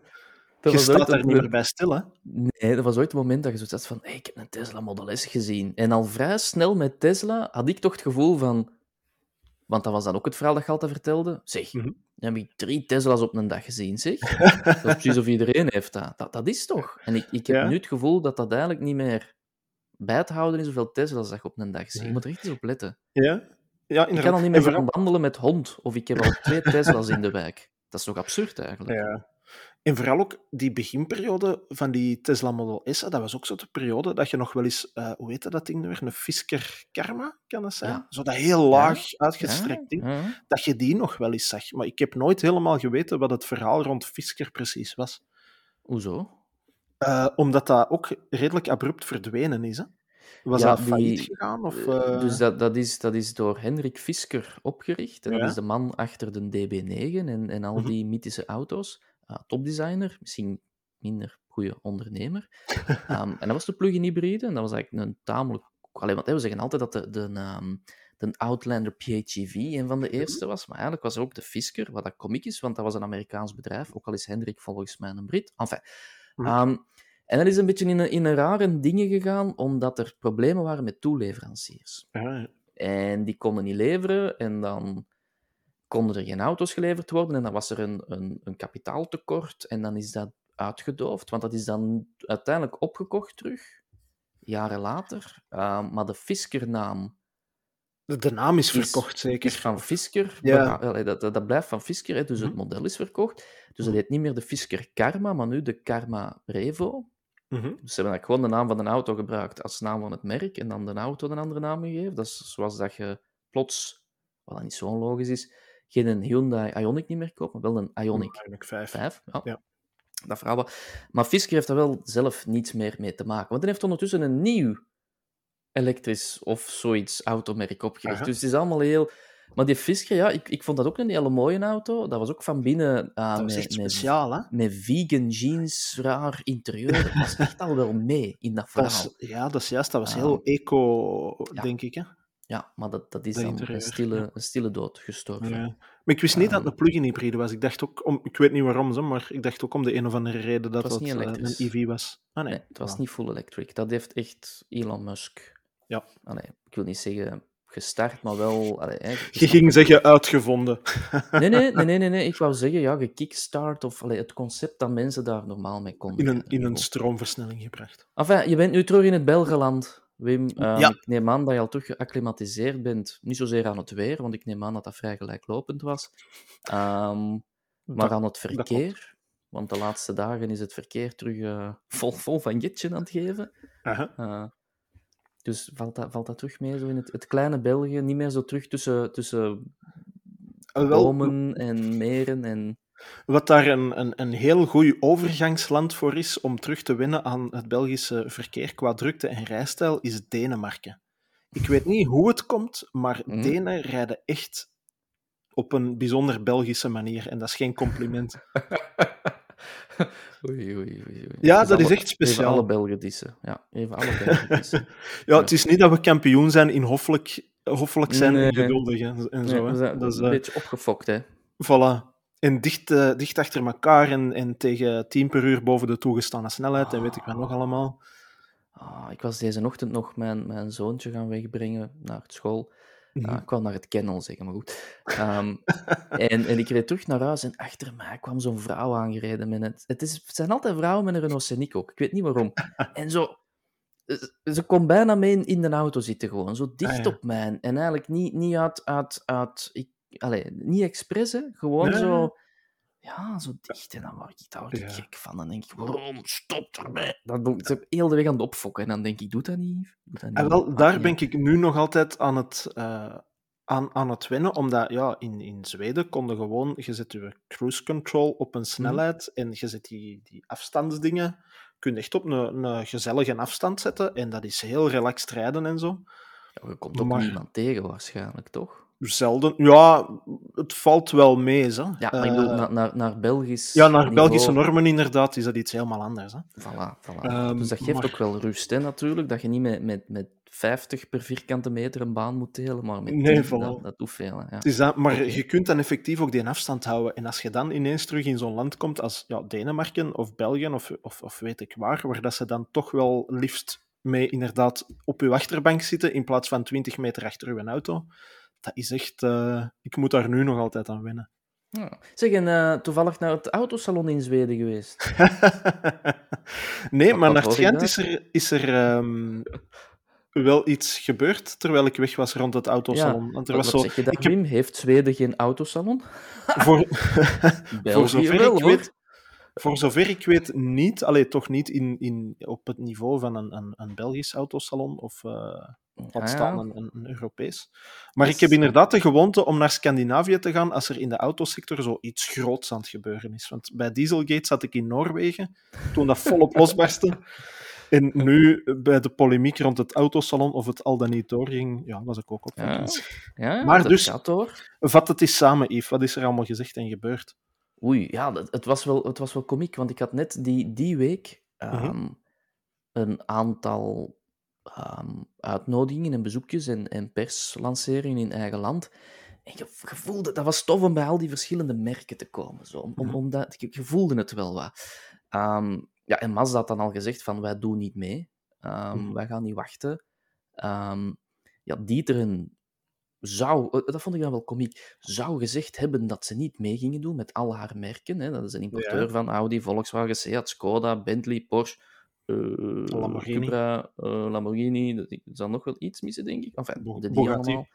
dat je staat er niet meer bij stil, hè? Nee, dat was ooit het moment dat je zo zat van hey, ik heb een Tesla Model S gezien. En al vrij snel met Tesla had ik toch het gevoel van... Want dat was dan ook het verhaal dat je altijd vertelde. Zeg, mm -hmm. dan heb ik drie Tesla's op een dag gezien, zeg. dat is precies of iedereen heeft dat. Dat, dat is toch? En ik, ik heb ja. nu het gevoel dat dat eigenlijk niet meer bij te houden is hoeveel Tesla's dat je op een dag ziet. Je moet er echt eens op letten. Ja? Ja, ik kan al niet meer vooral... wandelen met hond, of ik heb al twee Tesla's in de wijk. Dat is toch absurd eigenlijk? Ja. En vooral ook die beginperiode van die Tesla Model S, dat was ook zo'n periode dat je nog wel eens, uh, hoe heet dat ding nu weer, een Fisker Karma, kan dat zijn? Ja. Zo dat heel laag ja. uitgestrekt ding, ja. dat je die nog wel eens zag. Maar ik heb nooit helemaal geweten wat het verhaal rond Fisker precies was. Hoezo? Uh, omdat dat ook redelijk abrupt verdwenen is, hè? Was ja, dat failliet die, gegaan? Of, uh... Dus dat, dat, is, dat is door Hendrik Fisker opgericht. En ja. dat is de man achter de DB9 en, en al die mythische auto's. Uh, topdesigner, misschien minder goede ondernemer. um, en dat was de plug-in hybride. En dat was eigenlijk een tamelijk... Allee, want we zeggen altijd dat de, de, um, de Outlander PHEV een van de eerste was. Maar eigenlijk was er ook de Fisker, wat dat komiek is, want dat was een Amerikaans bedrijf. Ook al is Hendrik volgens mij een Brit. Enfin... Um, en dat is een beetje in een, in een rare dingen gegaan, omdat er problemen waren met toeleveranciers. Ah, En die konden niet leveren, en dan konden er geen auto's geleverd worden, en dan was er een, een, een kapitaaltekort, en dan is dat uitgedoofd, want dat is dan uiteindelijk opgekocht terug, jaren later. Uh, maar de Fisker-naam... De naam is verkocht, is, zeker. Is van Fisker. Ja. Dat, dat, dat, blijft van Fisker, hè, dus het model is verkocht. Dus dat heet niet meer de Fisker Karma, maar nu de Karma Revo. Mm -hmm. Ze hebben gewoon de naam van een auto gebruikt als naam van het merk en dan de auto een andere naam gegeven. Dat is zoals dat je plots, wat dan niet zo logisch is, geen Hyundai Ioniq niet meer koopt, maar wel een Ioniq, Ioniq 5. 5 ja. ja. Dat verhaal. Maar Fisker heeft daar wel zelf niets meer mee te maken. Want hij heeft ondertussen een nieuw elektrisch of zoiets automerk opgericht. Aha. Dus het is allemaal heel maar die Fisker, ja, ik, ik vond dat ook een hele mooie auto. Dat was ook van binnen... Uh, met, echt speciaal, met, hè? Met vegan jeans, raar interieur. Dat was echt al wel mee in dat verhaal. Dat is, ja, dat is juist. Dat was heel uh, eco, ja. denk ik, hè? Ja, maar dat, dat is dat dan interieur, een stille, ja. een stille dood gestorven. Ja. Maar ik wist niet dat het een plug-in hybride was. Ik dacht ook, om, ik weet niet waarom, maar ik dacht ook om de een of andere reden dat het, het een EV was. Ah, nee. nee het was wow. niet full electric. Dat heeft echt Elon Musk... Ja. Ah, nee, ik wil niet zeggen gestart, maar wel... Allee, je ging zeggen uitgevonden. nee, nee, nee, nee, nee, ik wou zeggen, ja, gekickstart, of allee, het concept dat mensen daar normaal mee konden. In een, in een stroomversnelling gebracht. Enfin, je bent nu terug in het Belgeland, Wim. Um, ja. Ik neem aan dat je al terug geacclimatiseerd bent. Niet zozeer aan het weer, want ik neem aan dat dat vrij gelijklopend was. Um, maar dat, aan het verkeer. Want de laatste dagen is het verkeer terug uh, vol, vol van jetje aan het geven. Uh, dus valt dat, valt dat terug mee zo in het, het kleine België? Niet meer zo terug tussen, tussen bomen en meren en... Wat daar een, een, een heel goed overgangsland voor is om terug te winnen aan het Belgische verkeer qua drukte en rijstijl, is Denemarken. Ik weet niet hoe het komt, maar mm. Denen rijden echt op een bijzonder Belgische manier. En dat is geen compliment. oei, oei, oei, Ja, dat is echt speciaal. Even alle Belgen dissen. Ja, even alle Belgen dissen. ja, het is niet dat we kampioen zijn in hoffelijk, hoffelijk zijn en geduldig en zo. Nee, zijn dat is een uh, beetje opgefokt, hè. Voilà. En dicht, uh, dicht achter elkaar en, en tegen 10 per uur boven de toegestane snelheid oh. en weet ik wat nog allemaal. Oh, ik was deze ochtend nog mijn, mijn zoontje gaan wegbrengen naar school. Mm -hmm. uh, ik kwam naar het kennel zeggen, maar goed. Um, en, en ik reed terug naar huis en achter mij kwam zo'n vrouw aangereden. Met het, het, is, het zijn altijd vrouwen met een Renault Scenic ook. Ik weet niet waarom. En zo... Ze kon bijna mee in de auto zitten, gewoon. Zo dicht ah, ja. op mij. En eigenlijk niet, niet uit... uit, uit ik, allez, niet expres, hè. Gewoon nee. zo ja, zo dicht. En dan word ik daar ja. gek van. Dan denk ik, waarom? Stop erbij. Dan doe ik het heel de weg aan het opfokken. En dan denk ik, doe dat niet. Doe dat niet. En wel, daar ben ik nu nog altijd aan het, uh, aan, aan het winnen. Omdat ja, in, in Zweden konden gewoon... Je zet je cruise control op een snelheid. Mm. En je zet die, die afstandsdingen... kun je echt op een, een gezellige afstand zetten. En dat is heel relaxed rijden en zo. Ja, je komt ook maar... niemand tegen waarschijnlijk, toch? Zelden. Ja, het valt wel mee. Hè. Ja, maar ik bedoel, uh, naar, naar, naar Belgisch. Ja, naar niveau... Belgische normen inderdaad is dat iets helemaal anders. Hè. Voilà, voilà. Um, dus dat geeft maar... ook wel rust, hè, natuurlijk. Dat je niet met, met, met 50 per vierkante meter een baan moet delen, maar met 10, nee, voilà. dat, dat hoeft veel. Ja. is dat, maar je kunt dan effectief ook die afstand houden. En als je dan ineens terug in zo'n land komt als ja, Denemarken of België of, of, of weet ik waar, waar dat ze dan toch wel liefst mee inderdaad op uw achterbank zitten in plaats van 20 meter achter uw auto dat is echt... Uh, ik moet daar nu nog altijd aan wennen. Ja. Zeg, en uh, toevallig naar het autosalon in Zweden geweest? nee, maar naar het schijnt is er, is er um, wel iets gebeurd terwijl ik weg was rond het autosalon. Ja, Want er was zo... zeg je dat, ik heb... Heeft Zweden geen autosalon? Voor, voor zover wel, ik weet... Voor zover ik weet niet, alleen toch niet in, in, op het niveau van een, een, een Belgisch autosalon of uh, wat staan, een, Europees. Maar ik heb inderdaad de gewoonte om naar Scandinavië te gaan als er in de autosector zo iets groots aan het gebeuren is. Want bij Dieselgate zat ik in Noorwegen, toen dat volop losbarstte. En nu, bij de polemiek rond het autosalon of het al dan niet doorging, ja, was ik ook op. Ja, ja maar dus, gaat door. vat het eens samen, Yves. Wat is er allemaal gezegd en gebeurd? Oei, ja, het was wel, het was wel komiek, want ik had net die, die week um, mm-hmm. een aantal um, uitnodigingen en bezoekjes en, en perslanceringen in eigen land. En je, je, voelde, dat was tof om bij al die verschillende merken te komen. Zo, om, om, omdat, je, je voelde het wel wat. Um, ja, en Mazda had dan al gezegd van, wij doen niet mee. Um, mm. Wij gaan niet wachten. Ja, Dieteren zou, eh, dat vond ik dan wel komiek, zou gezegd hebben dat ze niet mee gingen doen met al haar merken. Hè. Dat is een importeur ja. van Audi, Volkswagen, Seat, Skoda, Bentley, Porsche, uh, Lamborghini. Cupra, uh, Lamborghini. Er zal nog wel iets missen, denk ik. Enfin, Bo de die allemaal.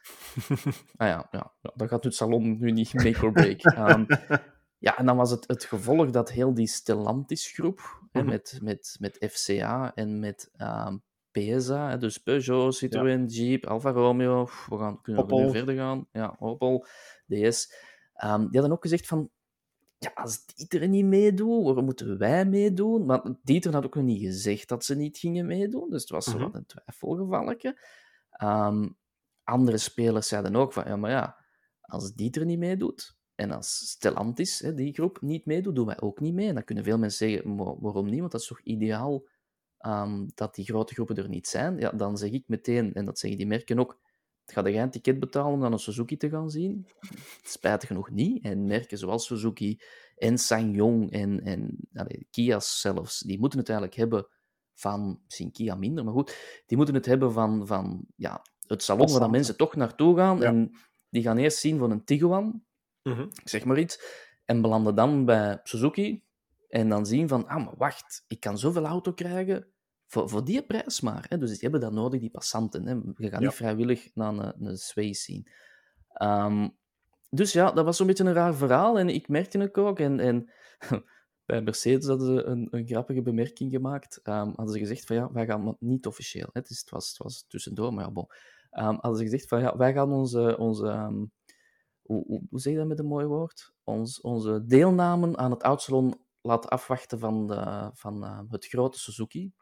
ah ja, ja, ja, dat gaat het salon nu niet make or break. um, ja, en dan was het het gevolg dat heel die Stellantis-groep, mm -hmm. met, met, met FCA en met um, PSA, dus Peugeot, Citroën, ja. Jeep, Alfa Romeo, we gaan, kunnen we nu verder gaan, ja, Opel, DS, um, die hadden ook gezegd van, ja, als Dieter niet meedoet, waarom moeten wij meedoen? Maar Dieter had ook nog niet gezegd dat ze niet gingen meedoen, dus het was -hmm. wat een twijfelgevalletje. Um, andere spelers zeiden ook van, ja, maar ja, als Dieter niet meedoet, en als Stellantis, hè, die groep, niet meedoet, doen wij ook niet mee. En dan kunnen veel mensen zeggen, waarom niet? Want dat is toch ideaal um, dat die grote groepen er niet zijn, ja, dan zeg ik meteen, en dat zeggen die merken ook, ga jij een ticket betalen om dan een Suzuki te gaan zien? Spijtig genoeg niet. En merken zoals Suzuki en SsangYong en, en allee, Kia zelfs, die moeten het eigenlijk hebben van, misschien Kia minder, maar goed, die moeten het hebben van, van ja, het salon waar dan mensen toch naartoe gaan. Ja. En die gaan eerst zien van een Tiguan, mm -hmm. zeg maar iets, en belanden dan bij Suzuki. En dan zien van, ah, maar wacht, ik kan zoveel auto krijgen voor, voor die prijs maar. Hè. Dus die hebben dat nodig, die passanten. Hè. Je gaat ja. niet vrijwillig naar een, een Sway zien. Um, dus ja, dat was zo'n beetje een raar verhaal. En ik merkte het ook. En, en bij Mercedes hadden ze een, een grappige bemerking gemaakt. Um, hadden ze gezegd van ja, wij gaan niet officieel. Hè, het, is, het, was, het was tussendoor, maar ja, bon. Um, hadden ze gezegd van ja, wij gaan onze, onze um, hoe, hoe, hoe, zeg je dat met een mooi woord? Ons, onze deelnamen aan het oudsalon laten afwachten van, de, van uh, het grote Suzuki.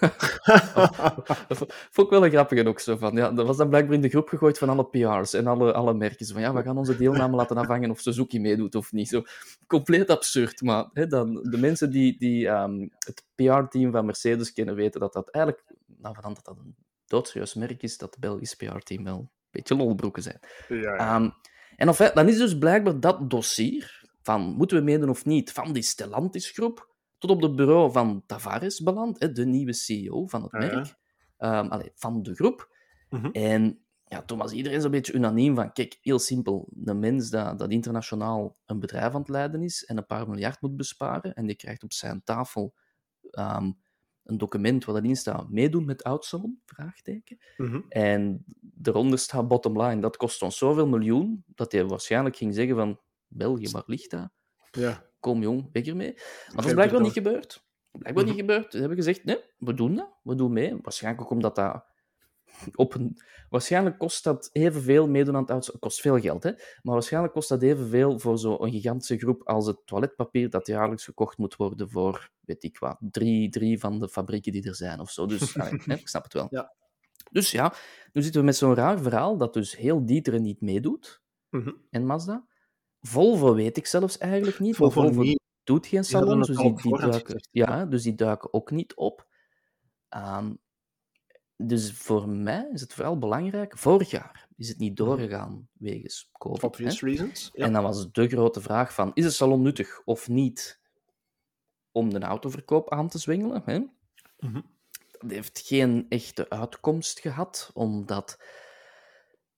dat vond ik wel een grappige ook zo van. Ja, dat was dan blijkbaar in de groep gegooid van alle PR's en alle, alle merken. Van ja, we gaan onze deelname laten afhangen of Suzuki meedoet of niet. Zo, compleet absurd. Maar hè, dan, de mensen die, die um, het PR-team van Mercedes kennen, weten dat dat eigenlijk, nou, dat dat een doodserieus merk is, dat het Belgisch PR-team wel een beetje lolbroeken zijn. Ja, ja. Um, en of, dan is dus blijkbaar dat dossier van moeten we meedoen of niet, van die Stellantis-groep, tot op het bureau van Tavares beland, hè, de nieuwe CEO van het ja. merk, Ehm, van de groep. Mhm. En ja, toen was iedereen zo'n beetje unaniem van, kijk, heel simpel, een mens dat, dat internationaal een bedrijf aan het leiden is en een paar miljard moet besparen, en die krijgt op zijn tafel ehm, een document waar erin staat, meedoen met Oudsalon, vraagteken. Mhm. En eronder staat bottom line, dat kost ons zoveel miljoen, dat hij waarschijnlijk ging zeggen van, België, waar ligt dat? Ja. Kom jong, weg ermee. Maar dat is blijkbaar niet gebeurd. Blijkbaar Mhm. niet gebeurd. Ze hebben gezegd, nee, we doen dat. We doen mee. Waarschijnlijk ook omdat dat op een... Waarschijnlijk kost dat evenveel meedoen aan het kost veel geld, hè. Maar waarschijnlijk kost dat evenveel voor zo'n gigantische groep als het toiletpapier dat jaarlijks gekocht moet worden voor, weet ik wat, drie, drie van de fabrieken die er zijn of zo. Dus, allee, hè, ik snap het wel. Ja. Dus ja, nu zitten we met zo'n raar verhaal dat dus heel Dieteren niet meedoet Mhm. en Mazda. Volvo weet ik zelfs eigenlijk niet. Volvo niet. doet geen salon, het dus die, duiken, ja, dus die duiken ook niet op. Ehm, dus voor mij is het vooral belangrijk. Vorig jaar is het niet doorgegaan wegens COVID. hè. Reasons. Ja. En dan was de grote vraag van, is een salon nuttig of niet om de autoverkoop aan te zwengelen? Hè? Mhm. Dat heeft geen echte uitkomst gehad, omdat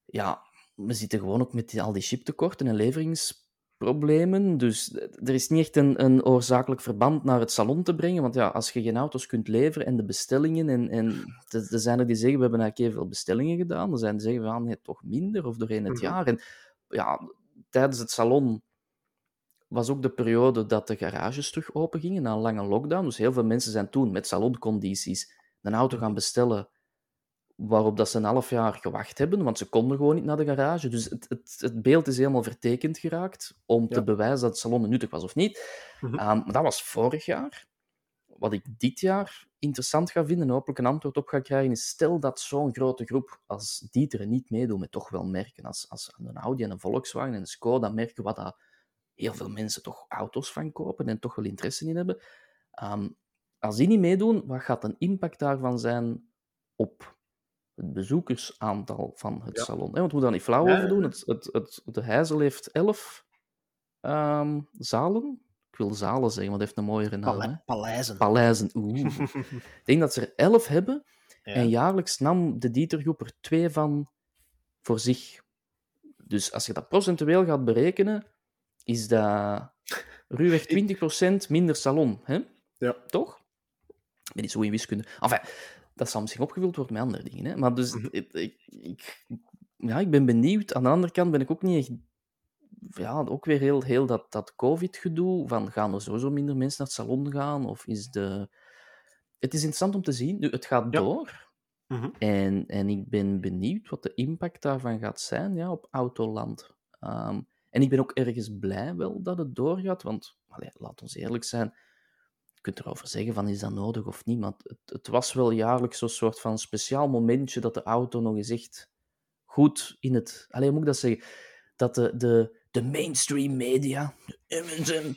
ja, we zitten gewoon ook met die, al die chiptekorten en leveringsproblemen. Dus er is niet echt een, een oorzakelijk verband naar het salon te brengen. Want ja, als je geen auto's kunt leveren en de bestellingen, en, en er zijn er die zeggen, we hebben eigenlijk veel bestellingen gedaan. Er zijn die zeggen, van nee, toch minder, of doorheen het Mhm. jaar. En ja, tijdens het salon was ook de periode dat de garages terug open gingen na een lange lockdown. Dus heel veel mensen zijn toen met saloncondities een auto gaan bestellen waarop dat ze een half jaar gewacht hebben, want ze konden gewoon niet naar de garage. Dus het, het, het beeld is helemaal vertekend geraakt om te Ja. bewijzen dat het salon nuttig was of niet. Mhm. Ehm, maar dat was vorig jaar. Wat ik dit jaar interessant ga vinden en hopelijk een antwoord op ga krijgen, is stel dat zo'n grote groep als Dieter niet meedoet met toch wel merken, als, als een Audi en een Volkswagen en een Skoda merken, wat dat heel veel mensen toch auto's van kopen en toch wel interesse in hebben. Ehm, als die niet meedoen, wat gaat een impact daarvan zijn op het bezoekersaantal van het Ja. salon? hè? Want we moeten daar niet flauw Ja, over doen. Het, het, het, de Heizel heeft elf ehm, zalen. Ik wil zalen zeggen, want het heeft een mooiere naam. hè. Pale- paleizen. Paleizen, oeh. Ik denk dat ze er elf hebben. Ja. En jaarlijks nam de Dietergroep er twee van voor zich. Dus als je dat procentueel gaat berekenen, is dat ruwweg 20% minder salon. Hè? Ja. Toch? Ik ben niet zo in wiskunde. Enfin, dat zal misschien opgevuld worden met andere dingen. Hè? Maar dus, Mhm. ik, ik, ik- ja, ik ben benieuwd. Aan de andere kant ben ik ook niet echt... Ja, ook weer heel, heel dat, dat COVID-gedoe. Van, gaan er sowieso minder mensen naar het salon gaan? Of is de... Het is interessant om te zien. Nu, het gaat Ja. door. Mhm. En, en ik ben benieuwd wat de impact daarvan gaat zijn ja, op Autoland. Ehm, en ik ben ook ergens blij wel dat het doorgaat, want allee, laat ons eerlijk zijn, je kunt erover zeggen van is dat nodig of niet, maar het, het was wel jaarlijks zo'n soort van speciaal momentje dat de auto nog eens echt goed in het... Allee, hoe moet ik dat zeggen? Dat de, de, de mainstream media, de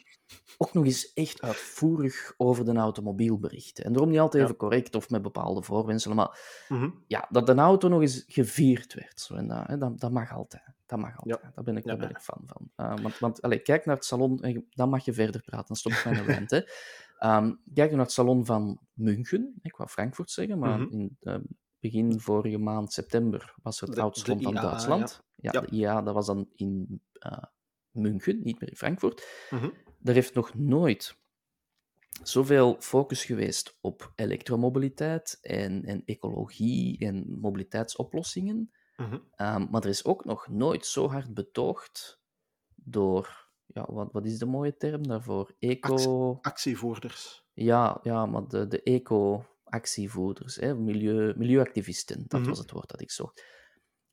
ook nog eens echt uitvoerig over de automobiel berichten. En daarom niet altijd Ja. even correct of met bepaalde voorwenselen, maar Mhm. ja, dat een auto nog eens gevierd werd. Zo, en dat, hè, dat, dat mag altijd. Dat mag altijd. Daar ben ik, Ja, daar ben ja. ik fan van. Uh, want want allez, kijk naar het salon, en dan mag je verder praten, dan stop ik mijn rant. Hè. Ehm, kijk naar het salon van München, ik wou Frankfurt zeggen, maar Mhm. in eh, begin vorige maand, september, was het De- oudsalon de van Duitsland. Ja, Ja. de IA, dat was dan in eh, München, niet meer in Frankfurt. Mhm. Er heeft nog nooit zoveel focus geweest op elektromobiliteit en, en ecologie en mobiliteitsoplossingen. Mhm. Ehm, maar er is ook nog nooit zo hard betoogd door ja, wat, wat is de mooie term daarvoor? Eco... Actievoerders. Ja, ja, maar de, de eco-actievoerders, hè, milieu, milieuactivisten, dat Mhm. was het woord dat ik zocht.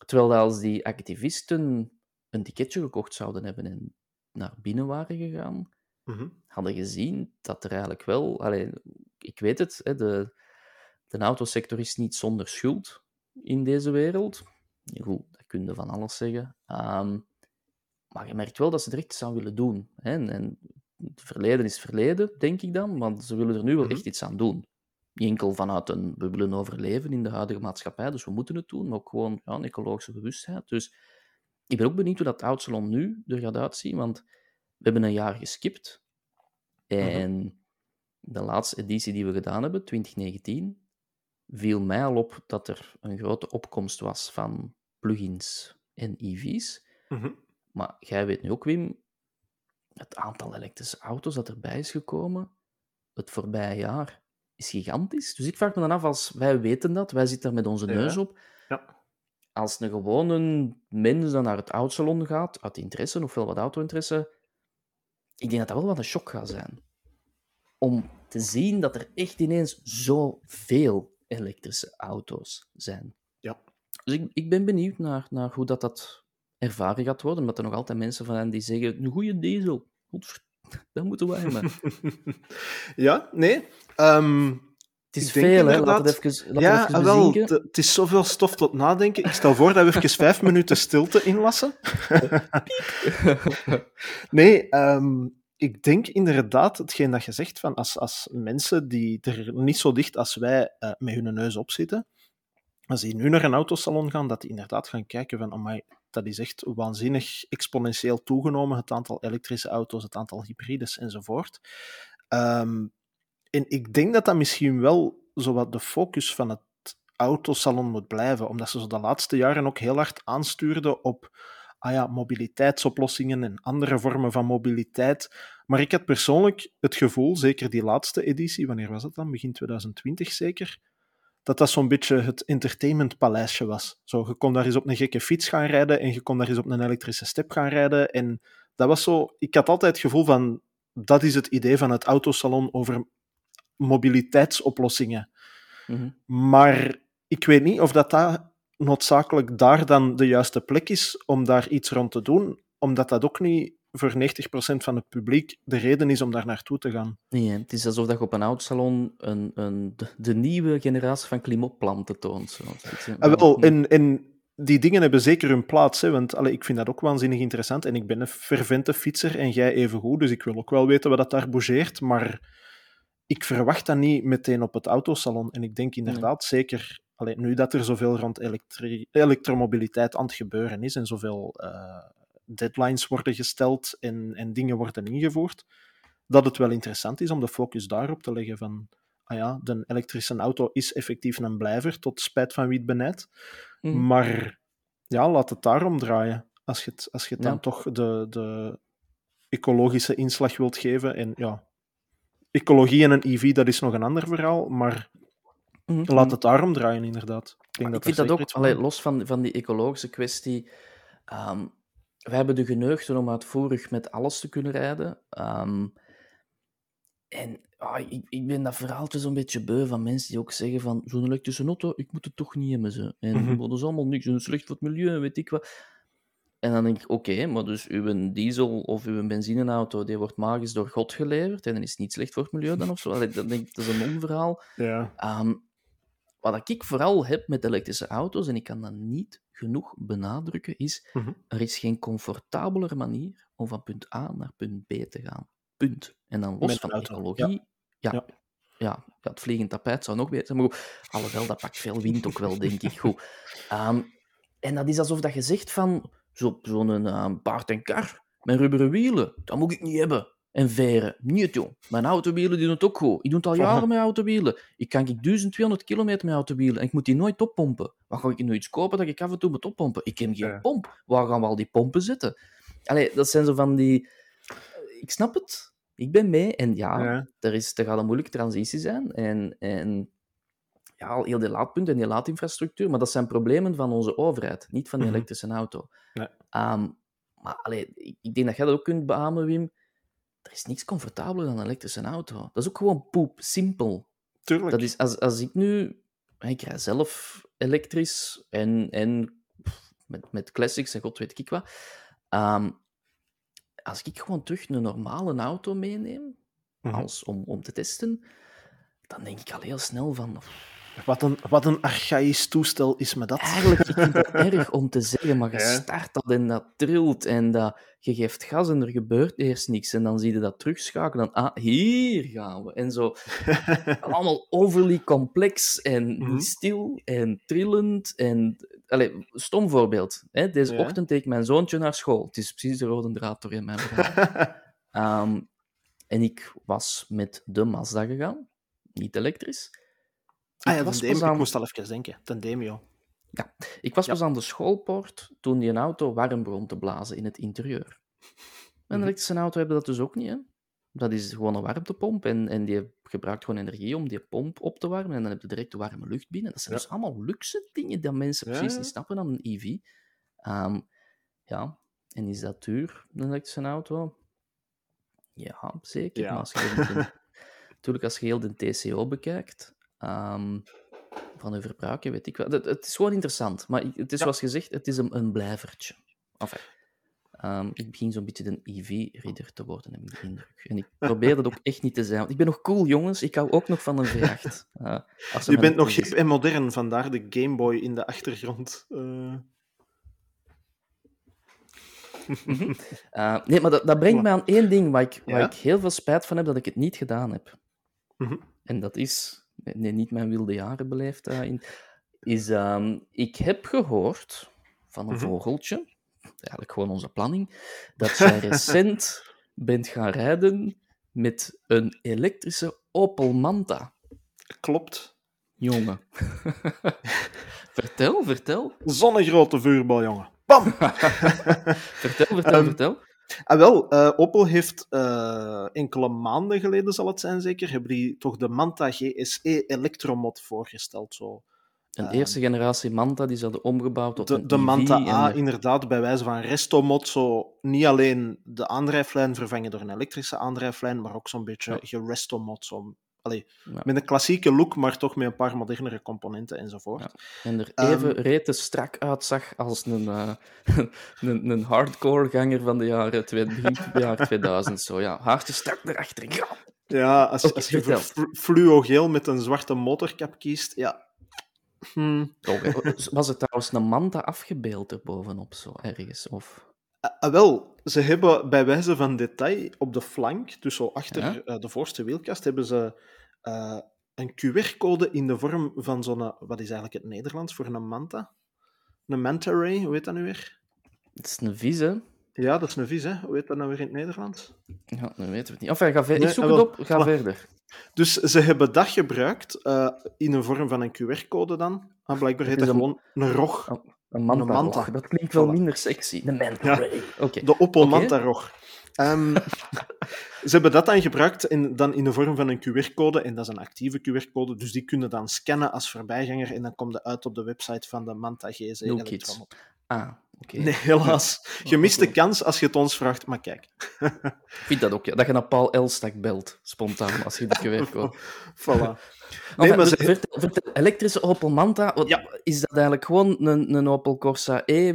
Terwijl als die activisten een ticketje gekocht zouden hebben en naar binnen waren gegaan, Mhm. hadden gezien dat er eigenlijk wel... Allee, ik weet het, hè, de, de autosector is niet zonder schuld in deze wereld. Goed, dat kun je van alles zeggen. Ehm, maar je merkt wel dat ze er echt iets aan willen doen. Hè? En, en het verleden is verleden, denk ik dan, maar ze willen er nu wel Mhm. echt iets aan doen. Niet enkel vanuit een, we willen overleven in de huidige maatschappij, dus we moeten het doen, maar ook gewoon ja, een ecologische bewustheid. Dus ik ben ook benieuwd hoe dat Oudsalon nu er gaat uitzien, want we hebben een jaar geskipt. En de laatste editie die we gedaan hebben, 2019, viel mij al op dat er een grote opkomst was van plugins en EV's. Mhm. Maar jij weet nu ook, Wim, het aantal elektrische auto's dat erbij is gekomen het voorbije jaar is gigantisch. Dus ik vraag me dan af, als wij weten dat, wij zitten daar met onze Ja. neus op, Ja. als een gewone mens dan naar het autosalon gaat, uit interesse, ofwel wat auto-interesse, ik denk dat dat wel wat een shock gaat zijn. Om te zien dat er echt ineens zoveel elektrische auto's zijn. Ja. Dus ik, ik ben benieuwd naar, naar hoe dat, dat ervaren gaat worden, omdat er nog altijd mensen van zijn die zeggen, een goede diesel, dat moeten wij mee. ja, nee. Ehm, Het is veel, hè? Laat het even, laat ja, het even wel, het is zoveel stof tot nadenken. Ik stel voor dat we even vijf minuten stilte inlassen. nee, ehm, ik denk inderdaad, hetgeen dat je zegt, van als, als mensen die er niet zo dicht als wij eh, met hun neus op zitten, als die nu naar een autosalon gaan, dat die inderdaad gaan kijken van, amai, dat is echt waanzinnig exponentieel toegenomen, het aantal elektrische auto's, het aantal hybrides enzovoort. Ehm, en ik denk dat dat misschien wel zowat de focus van het autosalon moet blijven, omdat ze zo de laatste jaren ook heel hard aanstuurden op ah ja, mobiliteitsoplossingen en andere vormen van mobiliteit. Maar ik had persoonlijk het gevoel, zeker die laatste editie, wanneer was dat dan? Begin 2020 zeker? Dat dat zo'n beetje het entertainmentpaleisje was. Zo, je kon daar eens op een gekke fiets gaan rijden en je kon daar eens op een elektrische step gaan rijden. En dat was zo... Ik had altijd het gevoel van... Dat is het idee van het autosalon over mobiliteitsoplossingen. Mhm. Maar ik weet niet of dat, dat noodzakelijk daar dan de juiste plek is om daar iets rond te doen, omdat dat ook niet voor 90% van het publiek de reden is om daar naartoe te gaan. Nee, het is alsof dat je op een autosalon een, een, de, de nieuwe generatie van klimaapplanten toont. Zo. Ah, wel, en, en die dingen hebben zeker hun plaats, hè, want allee, ik vind dat ook waanzinnig interessant en ik ben een fervente fietser en jij evengoed, dus ik wil ook wel weten wat dat daar bougeert, maar ik verwacht dat niet meteen op het autosalon. En ik denk inderdaad zeker, allee, nu dat er zoveel rond elektromobiliteit aan het gebeuren is en zoveel eh, deadlines worden gesteld en, en dingen worden ingevoerd, dat het wel interessant is om de focus daarop te leggen van ah ja, de elektrische auto is effectief een blijver, tot spijt van wie het benijdt. Mhm. Maar ja, laat het daarom draaien. Als je het, als je het dan toch de, de ecologische inslag wilt geven. En ja, ecologie en een EV, dat is nog een ander verhaal. Maar Mhm. laat het daarom draaien, inderdaad. Ik, denk ik dat vind er dat ook, allee, los van, van die ecologische kwestie. ehm wij hebben de geneugten om uitvoerig met alles te kunnen rijden. Ehm, en ah, ik, ik ben dat verhaaltje zo'n beetje beu van mensen die ook zeggen van zo'n elektrische auto, ik moet het toch niet hebben. Ze. En dat is allemaal niks, en slecht voor het milieu weet ik wat. En dan denk ik, oké, maar dus uw diesel of uw benzineauto, die wordt magisch door God geleverd en dan is het niet slecht voor het milieu dan of zo. Dan denk ik, dat is een onverhaal. Ja. Ehm, wat ik vooral heb met elektrische auto's, en ik kan dat niet genoeg benadrukken, is Mhm. er is geen comfortabelere manier om van punt A naar punt B te gaan. Punt. En dan los van een ecologie. Ja. Ja. Ja. ja, het vliegend tapijt zou nog beter zijn. Maar goed, alhoewel, dat pakt veel wind ook wel, denk ik. Goed. Ehm, en dat is alsof dat je zegt van zo- zo'n eh, paard en kar met rubberen wielen, dat moet ik niet hebben. En veren. Niet, joh. Mijn autowielen doen het ook goed. Ik doe het al jaren met autowielen. Ik kan ik 1200 kilometer met autowielen en ik moet die nooit oppompen. Wat ga ik nu iets kopen dat ik af en toe moet oppompen? Ik heb geen Ja. pomp. Waar gaan we al die pompen zetten? Allee, dat zijn zo van die... Ik snap het. Ik ben mee. En ja, Ja. er, is, er gaat een moeilijke transitie zijn. En, en ja, al heel die laadpunten en die laadinfrastructuur. Maar dat zijn problemen van onze overheid, niet van de Mhm. elektrische auto. Nee. Ehm, Maar allee, ik, ik denk dat jij dat ook kunt beamen, Wim. Er is niks comfortabeler dan een elektrische auto. Dat is ook gewoon poep, simpel. Tuurlijk. Dat is, als, als ik nu... Ik rij zelf elektrisch en, en met, met classics en god weet ik wat. Ehm, als ik gewoon terug een normale auto meeneem, Mhm. als, om, om te testen, dan denk ik al heel snel van... Wat een, wat een archaïsch toestel is me dat. Eigenlijk, ik vind het erg om te zeggen, maar je Ja. start dat en dat trilt en dat, je geeft gas en er gebeurt eerst niks. En dan zie je dat terugschakelen. Dan, ah, hier gaan we. En zo, allemaal overly complex en Mhm. stil en trillend. En, allee, stom voorbeeld. Hè? Deze Ja. ochtend deed ik mijn zoontje naar school. Het is precies de rode draad door in mijn verhaal. Ehm, en ik was met de Mazda gegaan, niet elektrisch. Ah Ik ja, Demio. aan- Ik moest al even denken. Ten Demio. Ik was Ja. pas aan de schoolpoort toen die een auto warm begon te blazen in het interieur. Een Mhm. elektrische auto hebben dat dus ook niet. Hè? Dat is gewoon een warmtepomp en, en die gebruikt gewoon energie om die pomp op te warmen en dan heb je direct de warme lucht binnen. Dat zijn Ja. dus allemaal luxe dingen die mensen Ja, precies ja. niet snappen aan een EV. Ehm, ja, en is dat duur, een elektrische auto? Ja, zeker. Ja. Maar als je natuurlijk, als je heel de TCO bekijkt, ehm, van hun verbruiken, weet ik wel. Het, het is gewoon interessant, maar het is Ja. zoals gezegd, het is een, een blijvertje. Enfin, ehm, ik begin zo'n beetje een EV-ridder te worden, heb ik de indruk. En ik probeer dat ook echt niet te zijn, want ik ben nog cool, jongens. Ik hou ook nog van een V8. eh, als Je bent nog hip en modern, vandaar de Game Boy in de achtergrond. Eh, Eh, nee, maar dat, dat brengt me aan één ding waar ik, waar Ja? ik heel veel spijt van heb dat ik het niet gedaan heb. Mhm. En dat is, nee, niet mijn wilde jaren beleefd, eh, in, is, ehm, ik heb gehoord van een Mhm. vogeltje, eigenlijk gewoon onze planning, dat jij recent bent gaan rijden met een elektrische Opel Manta. klopt. Jongen. vertel, vertel. Zonnegrote vuurbal, jongen. Bam! Vertel, vertel, Ehm, vertel. Ah, wel, eh, Opel heeft eh, enkele maanden geleden, zal het zijn zeker, hebben die toch de Manta GSE Electromod voorgesteld. Zo. Een ehm, eerste generatie Manta, die ze hadden omgebouwd tot De, een de EV Manta A, er- inderdaad, bij wijze van restomod, zo niet alleen de aandrijflijn vervangen door een elektrische aandrijflijn, maar ook zo'n beetje Ja. gerestomod. Zo, allee, Ja. Met een klassieke look, maar toch met een paar modernere componenten enzovoort. Ja. En er Ehm, even rete strak uitzag als een, eh, een, een hardcore ganger van de jaren, twee, begin jaar 2000. Zo, ja, haartje strak erachter. Ja. Ja, als, je voor flu- fluogeel met een zwarte motorkap kiest, ja. Hm. Oh, eh, was het trouwens een manta afgebeeld erbovenop, zo ergens? Of... Ah, ah, wel, ze hebben bij wijze van detail op de flank, dus zo achter Ja? eh, de voorste wielkast, hebben ze eh, een QR-code in de vorm van zo'n, eh, wat is eigenlijk het Nederlands voor een manta? Een manta ray, hoe heet dat nu weer? Het is een vis, hè? Ja, dat is een vis, hè? Hoe heet dat nou weer in het Nederlands? Ja, dan weten we het niet. Enfin, ga ver- Nee, ik zoek ah, het op, ga voilà. verder. Dus ze hebben dat gebruikt eh, in een vorm van een QR-code dan. Ah, blijkbaar heet Het dat gewoon een rog. Oh, Een manta, Een manta. Dat klinkt wel Voilà. minder sexy. Een manta Ja. De Opel Oké. Manta rog. Ehm, ze hebben dat dan gebruikt in, dan in de vorm van een QR-code. En dat is een actieve QR-code. Dus die kunnen dan scannen als voorbijganger. En dan komt dat uit op de website van de Manta GZ. Electromod. Kids. Ah, oké. Nee, helaas. Gemiste kans als je het ons vraagt. Maar kijk. Ik vind dat ook, ja. Dat je naar Paul Elstak belt, spontaan, als je de QR code Voilà. Nee, maar ze- elektrische Opel Manta, wat, Ja. is dat eigenlijk gewoon een, een Opel Corsa E?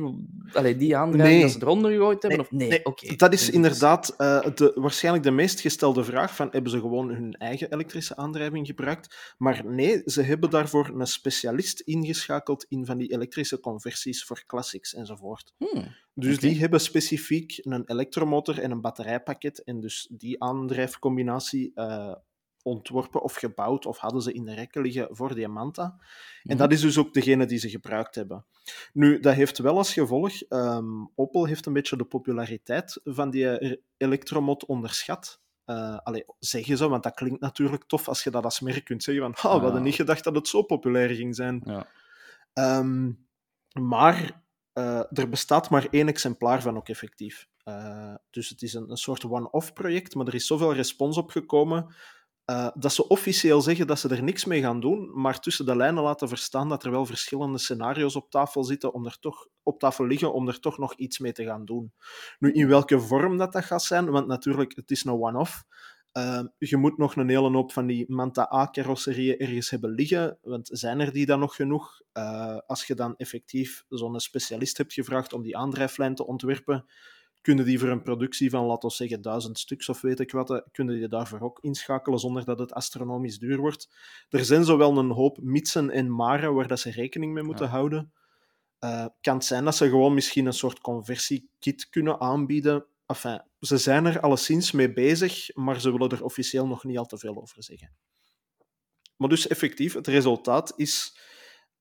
Allee, die aandrijving Nee. dat ze eronder gegooid hebben? Nee, of nee? nee, Oké. Dat is inderdaad eh, de, waarschijnlijk de meest gestelde vraag: van, hebben ze gewoon hun eigen elektrische aandrijving gebruikt? Maar nee, ze hebben daarvoor een specialist ingeschakeld in van die elektrische conversies voor classics enzovoort. Hmm, Dus die hebben specifiek een elektromotor en een batterijpakket en dus die aandrijfcombinatie eh, ontworpen of gebouwd of hadden ze in de rekken liggen voor die Manta. En Mhm. dat is dus ook degene die ze gebruikt hebben. Nu, dat heeft wel als gevolg, ehm, Opel heeft een beetje de populariteit van die eh, elektromod onderschat. Eh allee, zeggen ze, want dat klinkt natuurlijk tof als je dat als merk kunt zeggen van, "Ha, we hadden niet gedacht dat het zo populair ging zijn. Ja. Ehm, maar eh, er bestaat maar één exemplaar van ook effectief. Dus het is een, een soort one-off project, maar er is zoveel respons op gekomen uh, dat ze officieel zeggen dat ze er niks mee gaan doen, maar tussen de lijnen laten verstaan dat er wel verschillende scenario's op tafel zitten om er toch op tafel liggen om er toch nog iets mee te gaan doen. Nu, in welke vorm dat, dat gaat zijn, want natuurlijk, het is een one-off. Uh, je moet nog een hele hoop van die Manta A-carrosserieën ergens hebben liggen, want zijn er die dan nog genoeg? Uh, als je dan effectief zo'n specialist hebt gevraagd om die aandrijflijn te ontwerpen, kunnen die voor een productie van, laten we zeggen, duizend stuks of weet ik wat, kunnen die daarvoor ook inschakelen zonder dat het astronomisch duur wordt. Er zijn zowel een hoop mitsen en maren waar dat ze rekening mee moeten houden. Uh, kan het zijn dat ze gewoon misschien een soort conversiekit kunnen aanbieden. Enfin, ze zijn er alleszins mee bezig, maar ze willen er officieel nog niet al te veel over zeggen. Maar dus effectief, het resultaat is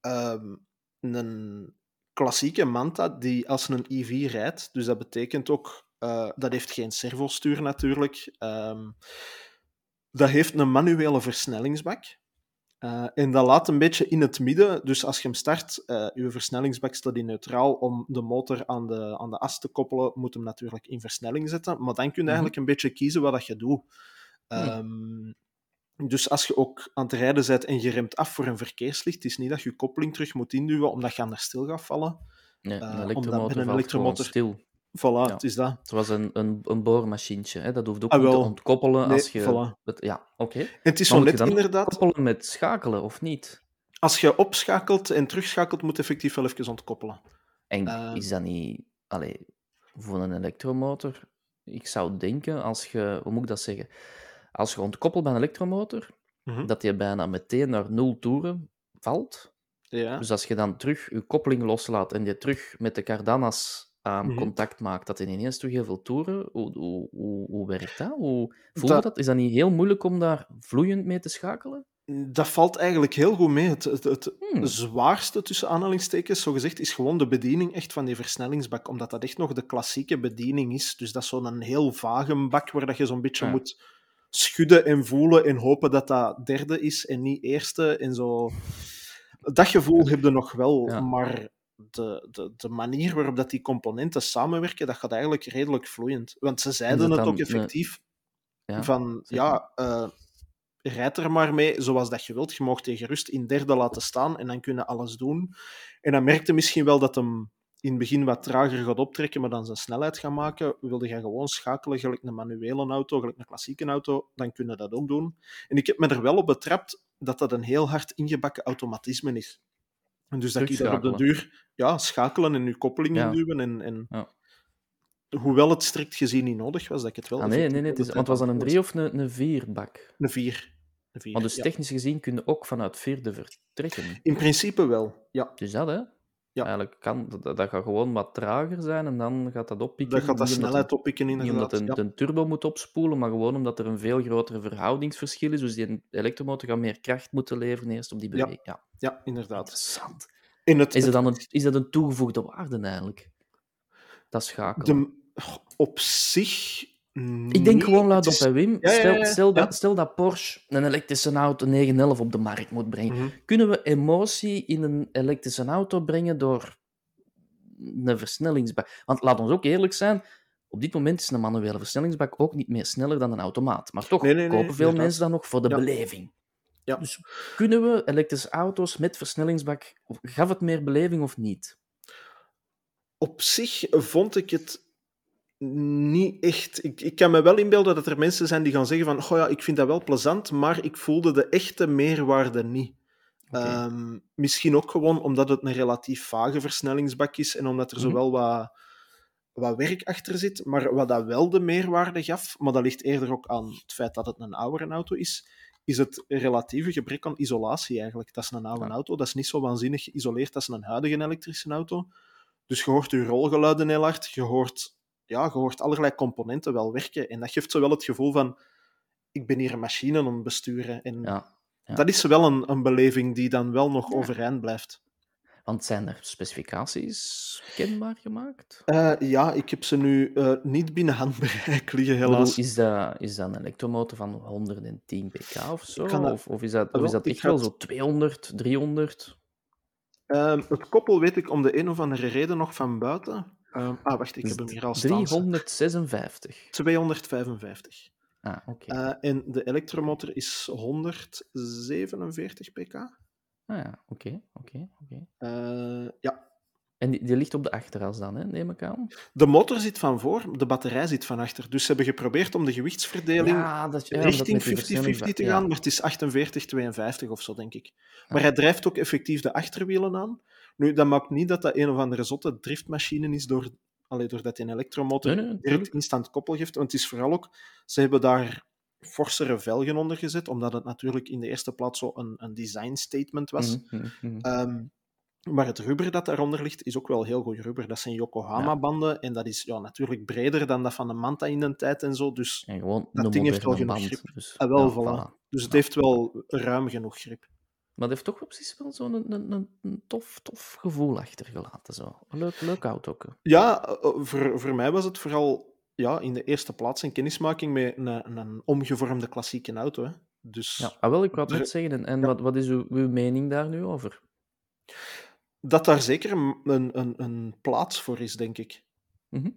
um, een klassieke Manta die als een EV rijdt. Dus dat betekent ook, uh, dat heeft geen servostuur natuurlijk. Um, dat heeft een manuele versnellingsbak. Uh, en dat laat een beetje in het midden. Dus als je hem start, uh, je versnellingsbak staat in neutraal. Om de motor aan de, aan de as te koppelen, moet hem natuurlijk in versnelling zetten. Maar dan kun je mhm. eigenlijk een beetje kiezen wat dat je doet. Um, dus als je ook aan het rijden bent en je remt af voor een verkeerslicht, is niet dat je koppeling terug moet induwen omdat je anders stil gaat vallen. Nee, een elektromotor, uh, een elektromotor stil. Voilà, ja. het is dat. Het was een, een, een boormachientje. Hè? Dat hoeft ook ah, niet te ontkoppelen nee, als je... Voilà. Het, ja, oké. Okay. Het is zo net inderdaad... koppelen met schakelen, of niet? Als je opschakelt en terugschakelt, moet effectief wel even ontkoppelen. En uh, is dat niet... Allee, voor een elektromotor... Ik zou denken, als je... Hoe moet ik dat zeggen? Als je ontkoppelt bij een elektromotor, mm-hmm. dat je bijna meteen naar nul toeren valt. Ja. Dus als je dan terug je koppeling loslaat en je terug met de cardanas um, mm-hmm. contact maakt, dat je ineens terug heel veel toeren. Hoe, hoe, hoe, hoe werkt dat? Hoe voel je dat... dat? Is dat niet heel moeilijk om daar vloeiend mee te schakelen? Dat valt eigenlijk heel goed mee. Het, het, het hmm. zwaarste tussen aanhalingstekens, zo gezegd, is gewoon de bediening echt van die versnellingsbak. Omdat dat echt nog de klassieke bediening is. Dus dat is zo'n heel vage bak waar dat je zo'n beetje moet schudden en voelen en hopen dat dat derde is en niet eerste. En zo. Dat gevoel heb je nog wel, maar de, de, de manier waarop dat die componenten samenwerken, dat gaat eigenlijk redelijk vloeiend. Want ze zeiden het, ook effectief ja, van, ja, uh, rijd er maar mee zoals dat je wilt. Je mag tegen rust in derde laten staan en dan kunnen alles doen. En dan merkte misschien wel dat hem in het begin wat trager gaat optrekken, maar dan zijn snelheid gaat maken, wilde je gewoon schakelen, gelijk een manuele auto, gelijk een klassieke auto, dan kun je dat ook doen. En ik heb me er wel op betrapt dat dat een heel hard ingebakken automatisme is. En dus dat ik daar op de duur ja, schakelen en je koppeling ja. induwen. En, en ja. Hoewel het strikt gezien niet nodig was, dat ik het wel... Ah, nee, nee, nee. Het is, want was dat een 3 of een, een 4 bak? Een 4. Maar dus technisch gezien kun je ook vanuit vierde vertrekken? In principe wel, ja. Dus dat, hè? Ja. Eigenlijk kan, dat, dat, gaat gewoon wat trager zijn en dan gaat dat oppikken. Dat gaat dat snelheid oppikken, inderdaad. Niet omdat een, ja. turbo moet opspoelen, maar gewoon omdat er een veel groter verhoudingsverschil is. Dus die elektromotor gaat meer kracht moeten leveren eerst op die beweging. Ja, ja. inderdaad. Interessant. In het, is, dat dan een, is dat een toegevoegde waarde eigenlijk? Dat schakelen. De, op zich ik denk gewoon luid op, hè, Wim. Stel, stel, dat, stel, dat, Porsche een elektrische auto 911 op de markt moet brengen. Mhm. Kunnen we emotie in een elektrische auto brengen door een versnellingsbak? Want laat ons ook eerlijk zijn, op dit moment is een manuele versnellingsbak ook niet meer sneller dan een automaat. Maar toch kopen veel mensen dat nog voor de beleving. Ja. Dus kunnen we elektrische auto's met versnellingsbak... Gaf het meer beleving of niet? Op zich vond ik het niet echt. Ik, ik kan me wel inbeelden dat er mensen zijn die gaan zeggen van oh ja, ik vind dat wel plezant, maar ik voelde de echte meerwaarde niet. Okay. Um, ehm, misschien ook gewoon omdat het een relatief vage versnellingsbak is en omdat er mm -hmm. zowel wat, wat werk achter zit, maar wat dat wel de meerwaarde gaf, maar dat ligt eerder ook aan het feit dat het een oudere auto is, is het relatieve gebrek aan isolatie eigenlijk. Dat is een oude ja. auto, dat is niet zo waanzinnig geïsoleerd als een huidige elektrische auto. Dus je hoort je rolgeluiden heel hard, je hoort ja, je hoort allerlei componenten wel werken. En dat geeft zo wel het gevoel van, ik ben hier een machine aan het besturen. En ja, ja. dat is wel een, een beleving die dan wel nog ja. overeind blijft. Want zijn er specificaties kenbaar gemaakt? Uh, ja, ik heb ze nu uh, niet binnen handbereik liggen, helaas. Bedoel, is, dat, is dat een elektromotor van 110 pk of zo? Dat... Of, of, is dat, of is dat echt wel zo 200, 300? Uh, het koppel weet ik om de een of andere reden nog van buiten. Um, ah, wacht, ik heb hem hier al staan. 356. 255. Ah, oké. Uh, en de elektromotor is 147 pk. Ah ja, oké, oké, oké. Uh, ja. En die, die, ligt op de achteras dan, hè, neem ik aan? De motor zit van voor, de batterij zit van achter. Dus ze hebben geprobeerd om de gewichtsverdeling ja, dat, ja, richting 50-50 te gaan, maar het is 48-52 of zo, denk ik. Maar hij drijft ook effectief de achterwielen aan. Nu, dat maakt niet dat dat een of andere zotte driftmachine is door, allee, doordat hij een elektromotor Nee, nee, direct instant koppel geeft. Want het is vooral ook, ze hebben daar forsere velgen onder gezet, omdat het natuurlijk in de eerste plaats zo een, een design statement was. Mhm, mhm, mhm. Ehm, maar het rubber dat daaronder ligt, is ook wel heel goed rubber. Dat zijn Yokohama-banden en dat is ja, natuurlijk breder dan dat van de Manta in de tijd en zo. Dus En dat ding heeft wel genoeg band. grip. Dus, ah, wel, ja, voilà. voilà. Dus het heeft wel ruim genoeg grip. Maar het heeft toch precies wel zo'n een, een, een, tof, tof gevoel achtergelaten. Zo. Leuk, leuk auto. Ja, eh, eh, voor, voor mij was het vooral ja, in de eerste plaats een kennismaking met een, een omgevormde klassieke auto. Hè. Dus Ja, ah, wel, ik wou het net zeggen. En, en Ja. wat, wat is uw, uw mening daar nu over? dat daar zeker een, een, een, plaats voor is, denk ik. Mhm.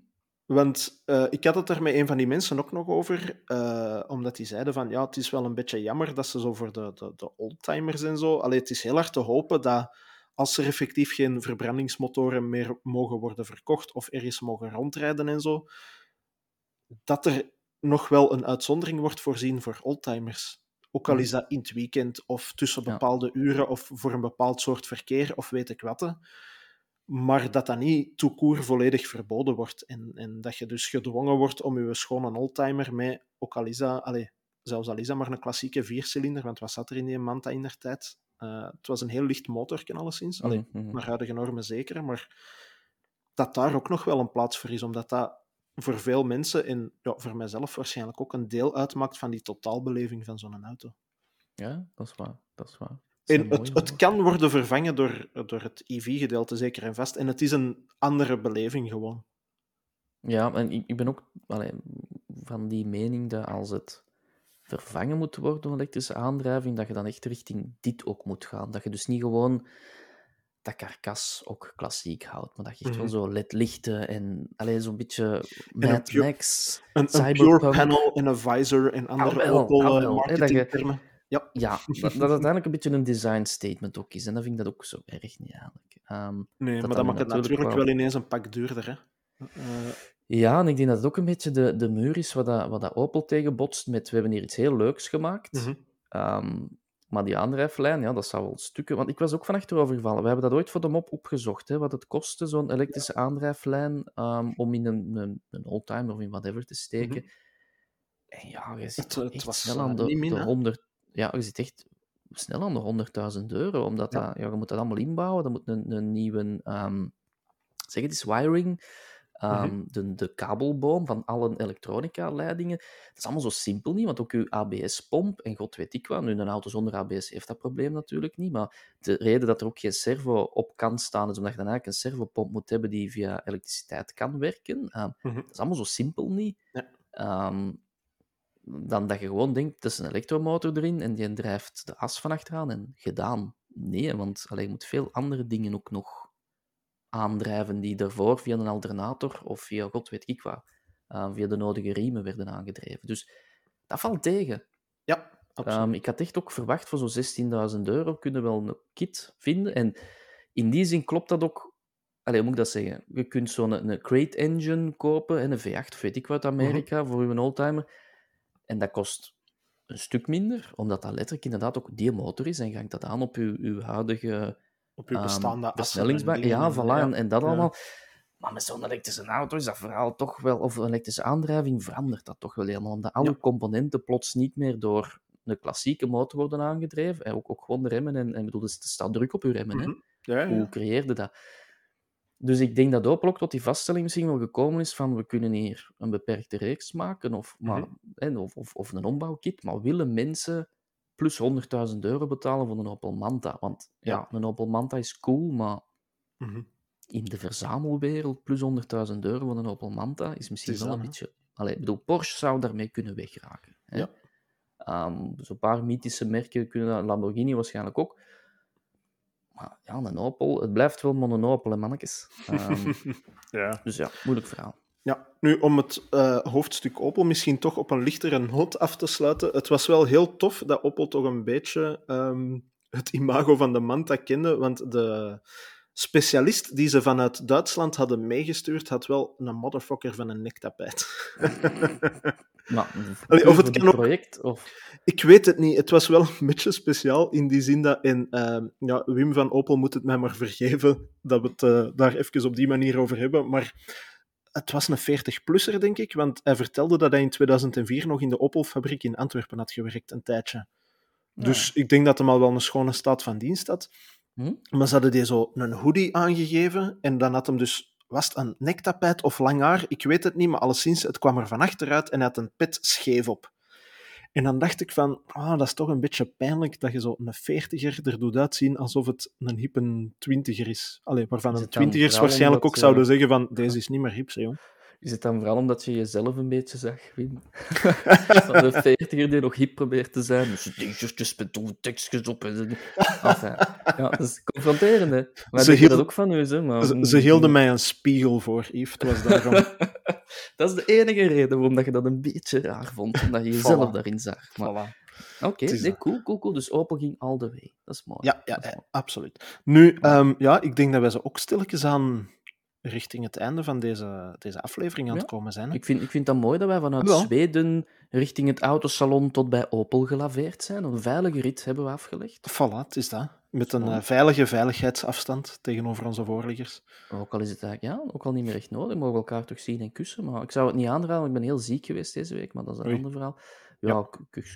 Want eh, ik had het er met een van die mensen ook nog over, eh, omdat die zeiden van ja, het is wel een beetje jammer dat ze zo voor de, de, de oldtimers en zo. Allee, het is heel hard te hopen dat als er effectief geen verbrandingsmotoren meer mogen worden verkocht of ergens mogen rondrijden en zo, dat er nog wel een uitzondering wordt voorzien voor oldtimers. Ook al is dat in het weekend of tussen Ja. bepaalde uren of voor een bepaald soort verkeer of weet ik wat. Maar dat dat niet toekoer volledig verboden wordt. En, en dat je dus gedwongen wordt om je schone oldtimer met, ook al is dat, allee, zelfs al is dat maar een klassieke viercilinder, want wat zat er in die Manta in der tijd? Eh, het was een heel licht motorken alleszins. Allee, mhm. naar huidige normen zeker, maar dat daar ook nog wel een plaats voor is, omdat dat voor veel mensen, en ja, voor mijzelf waarschijnlijk ook, een deel uitmaakt van die totaalbeleving van zo'n auto. Ja, dat is waar. Dat is waar. En het, kan worden vervangen door, door het EV-gedeelte, zeker en vast. En het is een andere beleving gewoon. Ja, en ik, ik ben ook allee, van die mening dat als het vervangen moet worden door elektrische aandrijving, dat je dan echt richting dit ook moet gaan. Dat je dus niet gewoon dat karkas ook klassiek houdt, maar dat je echt wel Mhm. zo ledlichten en allee, zo'n beetje een Mad Max, Een, pure panel en een visor en andere Ah, Opel ah, eh, dat je- marketingtermen. Ja. Ja, dat, dat uiteindelijk een beetje een design statement ook is. En dan vind ik dat ook zo erg niet eigenlijk. Ehm, Nee, Dat maar dat maakt het natuurlijk wel- wel ineens een pak duurder. Hè. Eh, Ja, en ik denk dat het ook een beetje de, de muur is wat, dat, wat dat Opel tegen botst met we hebben hier iets heel leuks gemaakt. mhm. Ehm, maar die aandrijflijn, ja, dat zou wel stukken... Want ik was ook van achterover gevallen. We hebben dat ooit voor de mop opgezocht, hè, wat het kostte, zo'n elektrische aandrijflijn, ehm, om in een, een, een oldtimer of in whatever te steken. En ja, je zit Mhm. Het- was, snel aan de, min, de hè? 100... Ja, je zit echt snel aan de 100.000 euro, omdat Ja. dat, ja, je moet dat allemaal inbouwen. Dan moet een, een nieuwe... ehm, zeg het eens, wiring... ehm, Mhm. de, de kabelboom van alle elektronica-leidingen. Dat is allemaal zo simpel niet, want ook uw ABS-pomp, en god weet ik wat, nu een auto zonder ABS heeft dat probleem natuurlijk niet, maar de reden dat er ook geen servo op kan staan, is omdat je dan eigenlijk een servopomp moet hebben die via elektriciteit kan werken. Ehm, Mhm. Dat is allemaal zo simpel niet. Ja. Ehm, dan dat je gewoon denkt, dat is een elektromotor erin en die drijft de as van achteraan en gedaan. Nee, want allee, je moet veel andere dingen ook nog aandrijven die daarvoor via een alternator of via god weet ik wat, eh, via de nodige riemen werden aangedreven. Dus dat valt tegen. Ja, absoluut. Ehm, ik had echt ook verwacht voor zo'n 16.000 euro kunnen we wel een kit vinden. En in die zin klopt dat ook. Allee, hoe moet ik dat zeggen? Je kunt zo'n een, een crate engine kopen en een V8 of weet ik wat uit Amerika voor uw oldtimer. En dat kost een stuk minder, omdat dat letterlijk inderdaad ook die motor is. En je hangt dat aan op uw, uw huidige Op uw ehm, bestaande versnellingsbak. Ja, voilà, en, en dat allemaal. Maar met zo'n elektrische auto is dat verhaal toch wel, of een elektrische aandrijving verandert dat toch wel helemaal. Omdat alle Ja. componenten plots niet meer door een klassieke motor worden aangedreven. En ook, ook gewoon de remmen. En, en bedoel, er staat druk op uw remmen. hè. Mhm. Ja. Hoe creëerde dat? Dus ik denk dat Opel ook tot die vaststelling misschien wel gekomen is van we kunnen hier een beperkte reeks maken of, maar, Mhm. of, of, of een ombouwkit, maar willen mensen plus 100.000 euro betalen voor een Opel Manta? Want ja, Ja. een Opel Manta is cool, maar Mhm. in de verzamelwereld plus 100.000 euro voor een Opel Manta is misschien is wel een beetje... Allee, ik bedoel, Porsche zou daarmee kunnen wegraken. Hè? Ja. Ehm, Zo'n paar mythische merken kunnen dat, Lamborghini waarschijnlijk ook. Maar ja, een Opel, het blijft wel hè, mannetjes. Ehm, ja. dus ja, moeilijk verhaal. Ja, nu om het uh, hoofdstuk Opel misschien toch op een lichtere noot af te sluiten. Het was wel heel tof dat Opel toch een beetje um, het imago van de Manta kende, want de specialist die ze vanuit Duitsland hadden meegestuurd had wel een motherfucker van een nektapijt. Nou, Allee, of het kan ook... project? Of... Ik weet het niet. Het was wel een beetje speciaal in die zin dat... En, uh, ja, Wim van Opel moet het mij maar vergeven dat we het uh, daar even op die manier over hebben, maar het was een 40-plusser, denk ik, want hij vertelde dat hij in 2004 nog in de Opel-fabriek in Antwerpen had gewerkt, een tijdje. Dus ik denk dat hij al wel een schone staat van dienst had. Hm? Maar ze hadden die zo een hoodie aangegeven en dan had hem dus was het een nektapijt of lang haar? Ik weet het niet, maar alleszins, het kwam er van achteruit en hij had een pet scheef op. En dan dacht ik van, ah, dat is toch een beetje pijnlijk dat je zo een veertiger er doet uitzien alsof het een hippe twintiger is. Allee, waarvan een twintigers waarschijnlijk ook zouden zeggen van, deze is niet meer hip, jong. Is het dan vooral omdat je jezelf een beetje zag, Wim? Van de veertiger die nog hip probeert te zijn. Dus t-shirtjes met tekstjes op. En... Enfin, ja, dat is confronterend, hè. Maar ze hield... dat ook van u, hè. Maar... Ze, ze hielden mij een spiegel voor, Yves. Het was daarom... dat is de enige reden waarom dat je dat een beetje raar vond. Omdat je jezelf daarin zag. Maar... Voilà. Oké, okay, nee, cool, cool, cool. Dus open ging all the way. Dat is mooi. Ja, ja, absoluut. Nu, um, ja, ik denk dat wij ze ook stilletjes aan richting het einde van deze, deze aflevering aan het komen zijn. Ik vind, ik vind dat mooi dat wij vanuit Zweden richting het autosalon tot bij Opel gelaveerd zijn. Een veilige rit hebben we afgelegd. Voilà, het is dat. Met een uh, veilige veiligheidsafstand tegenover onze voorliggers. Ook al is het eigenlijk ja, ook al niet meer echt nodig. We mogen elkaar toch zien en kussen. Maar ik zou het niet aanraden, ik ben heel ziek geweest deze week. Maar dat is een ander verhaal. Ja,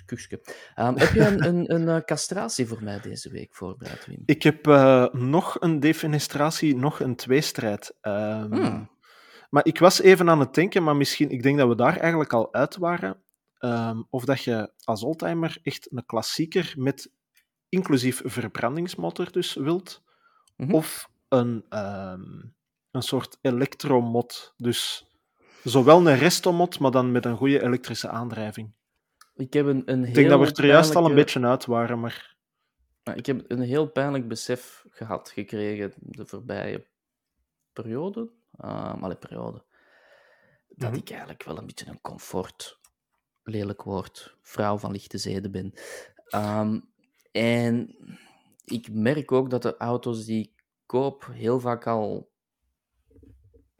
kusje. Um, heb je een, een, een, uh, castratie voor mij deze week voorbereid, Wim? Ik heb uh, nog een defenestratie, nog een tweestrijd. Um, hmm. Maar ik was even aan het denken, maar misschien, ik denk dat we daar eigenlijk al uit waren. Um, of dat je als oldtimer echt een klassieker met inclusief verbrandingsmotor dus wilt. Mm -hmm. Of een, een soort elektromod. Dus zowel een restomod, maar dan met een goede elektrische aandrijving. Ik heb een, een heel Ik denk dat we er juist al een beetje uit waren, maar... Ik heb een heel pijnlijk besef gehad, gekregen de voorbije periode. Um, alle periode. Dat mhm. ik eigenlijk wel een beetje een comfort, lelijk woord, vrouw van lichte zeden ben. Um, en ik merk ook dat de auto's die ik koop heel vaak al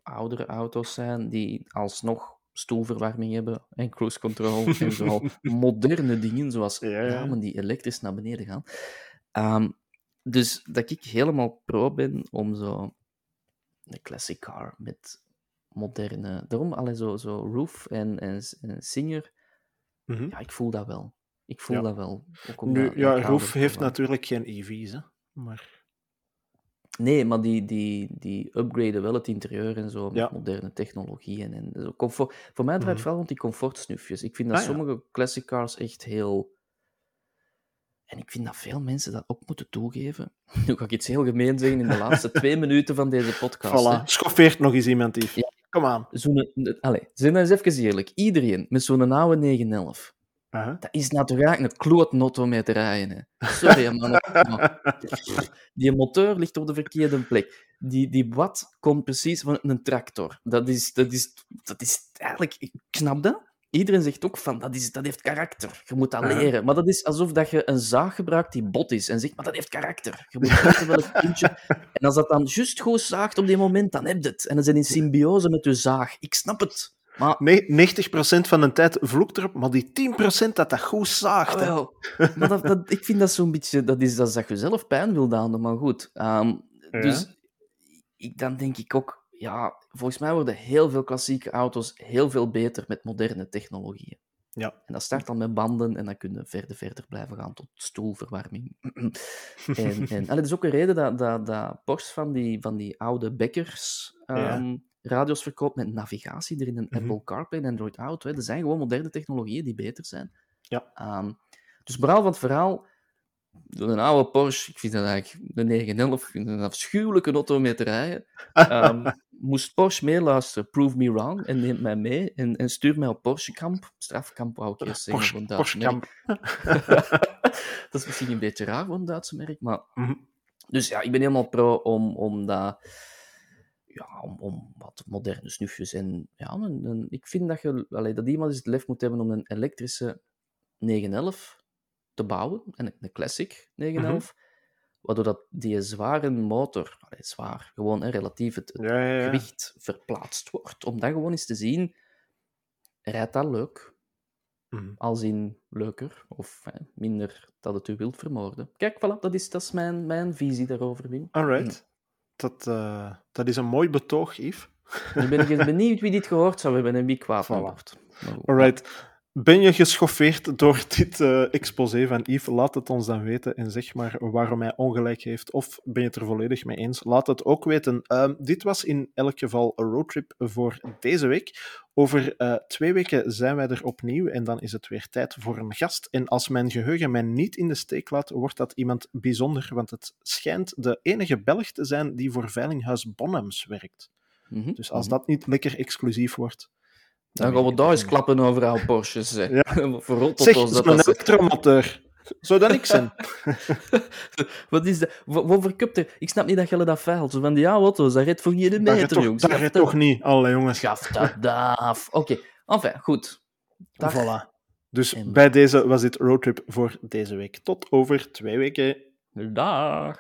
oudere auto's zijn, die alsnog stoelverwarming hebben en cruise control en zo moderne dingen, zoals ja, ja. ramen die elektrisch naar beneden gaan. Um, dus dat ik helemaal pro ben om zo een classic car met moderne... Daarom, alleen zo, zo Roof en, en, en Singer, mm -hmm. ja, ik voel dat wel. Ik voel dat wel. Ook nu, ja, Roof heeft natuurlijk geen EV's, hè, maar... Nee, maar die, die, die upgraden wel het interieur en zo met moderne technologieën. En zo. Comfort, voor mij draait het mm. vooral rond die comfortsnufjes. Ik vind dat ah, sommige classic cars echt heel... En ik vind dat veel mensen dat ook moeten toegeven. Nu ga ik iets heel gemeen zeggen in de laatste twee minuten van deze podcast. Voilà, schoffeert nog eens iemand. Ja. Kom aan. Allee, zijn nou eens even eerlijk. Iedereen met zo'n oude 911 -huh. Dat is natuurlijk een klootnotto mee te rijden. Hè. Sorry, man. die motor ligt op de verkeerde plek. Die, die watt komt precies van een tractor. Dat is, dat is, dat is eigenlijk... Ik snap dat. Iedereen zegt ook van, dat, is, dat heeft karakter. Je moet dat leren. Maar dat is alsof dat je een zaag gebruikt die bot is. En zegt, maar dat heeft karakter. Je moet weten welk puntje... En als dat dan juist goed zaagt op die moment, dan heb je het. En dan zijn in symbiose met je zaag. Ik snap het. Maar... Nee, 90% van de tijd vloekt erop, maar die 10% dat dat goed zaagt. Maar dat, dat, ik vind dat zo'n beetje... Dat is dat, dat je zelf pijn wil doen, maar goed. Um, ja. Dus ik, dan denk ik ook... Ja, volgens mij worden heel veel klassieke auto's heel veel beter met moderne technologieën. Ja. En dat start dan met banden en dan kun je verder, verder blijven gaan tot stoelverwarming. en, en dat is ook een reden dat, dat, dat Porsche van die, van die oude bekkers um, ja radio's verkoopt met navigatie erin, een mm -hmm. Apple CarPlay en Android Auto. Hè. Er zijn gewoon moderne technologieën die beter zijn. Ja. Um, dus vooral van het verhaal, een oude Porsche, ik vind dat eigenlijk de 911, ik vind een afschuwelijke auto mee te rijden. Um, moest Porsche meeluisteren, prove me wrong, en neemt mij mee en, en stuurt mij op Porsche Camp. Strafkamp wou ik eerst zeggen Porsche, Porsche Camp. dat is misschien een beetje raar voor een Duitse merk, maar... Mm -hmm. Dus ja, ik ben helemaal pro om, om dat ja, om, om wat moderne snufjes. En ja, een, een- ik vind dat, je, allee, dat iemand eens het lef moet hebben om een elektrische 911 te bouwen. En een, een classic 911. Waardoor dat die zware motor, allee, zwaar, gewoon hè, relatief het, het Ja, ja, ja. gewicht verplaatst wordt. Om dat gewoon eens te zien, rijdt dat leuk? Mhm. Als in leuker of hè, minder dat het u wilt vermoorden. Kijk, voilà, dat is, dat is mijn, mijn visie daarover, Wim. Alright. Dat, eh, dat is een mooi betoog, Yves. Nu ben ik eens benieuwd wie dit gehoord zou hebben en wie kwaad van wordt. Alright. Ben je geschoffeerd door dit eh, exposé van Yves? Laat het ons dan weten en zeg maar waarom hij ongelijk heeft. Of ben je het er volledig mee eens? Laat het ook weten. Ehm, dit was in elk geval een roadtrip voor deze week. Over eh, twee weken zijn wij er opnieuw en dan is het weer tijd voor een gast. En als mijn geheugen mij niet in de steek laat, wordt dat iemand bijzonder, want het schijnt de enige Belg te zijn die voor Veilinghuis Bonhams werkt. Mhm, Dus als mhm. dat niet lekker exclusief wordt... Dan gaan we daar eens klappen over oude Porsches. Ja. Voor rot Zeg, dat dat ze- elektromotor. Zou dat ik zijn? Wat is dat? Wat, wat verkupt er? Ik snap niet dat je dat veilt. Zo van die oude auto's, dat redt voor je de Dat meter, toch, jongens. dat dat- toch niet, alle jongens. Schaf dat af. Oké, enfin, goed. Dag. Voilà. Dus En- bij deze was dit roadtrip voor deze week. Tot over twee weken. Dag.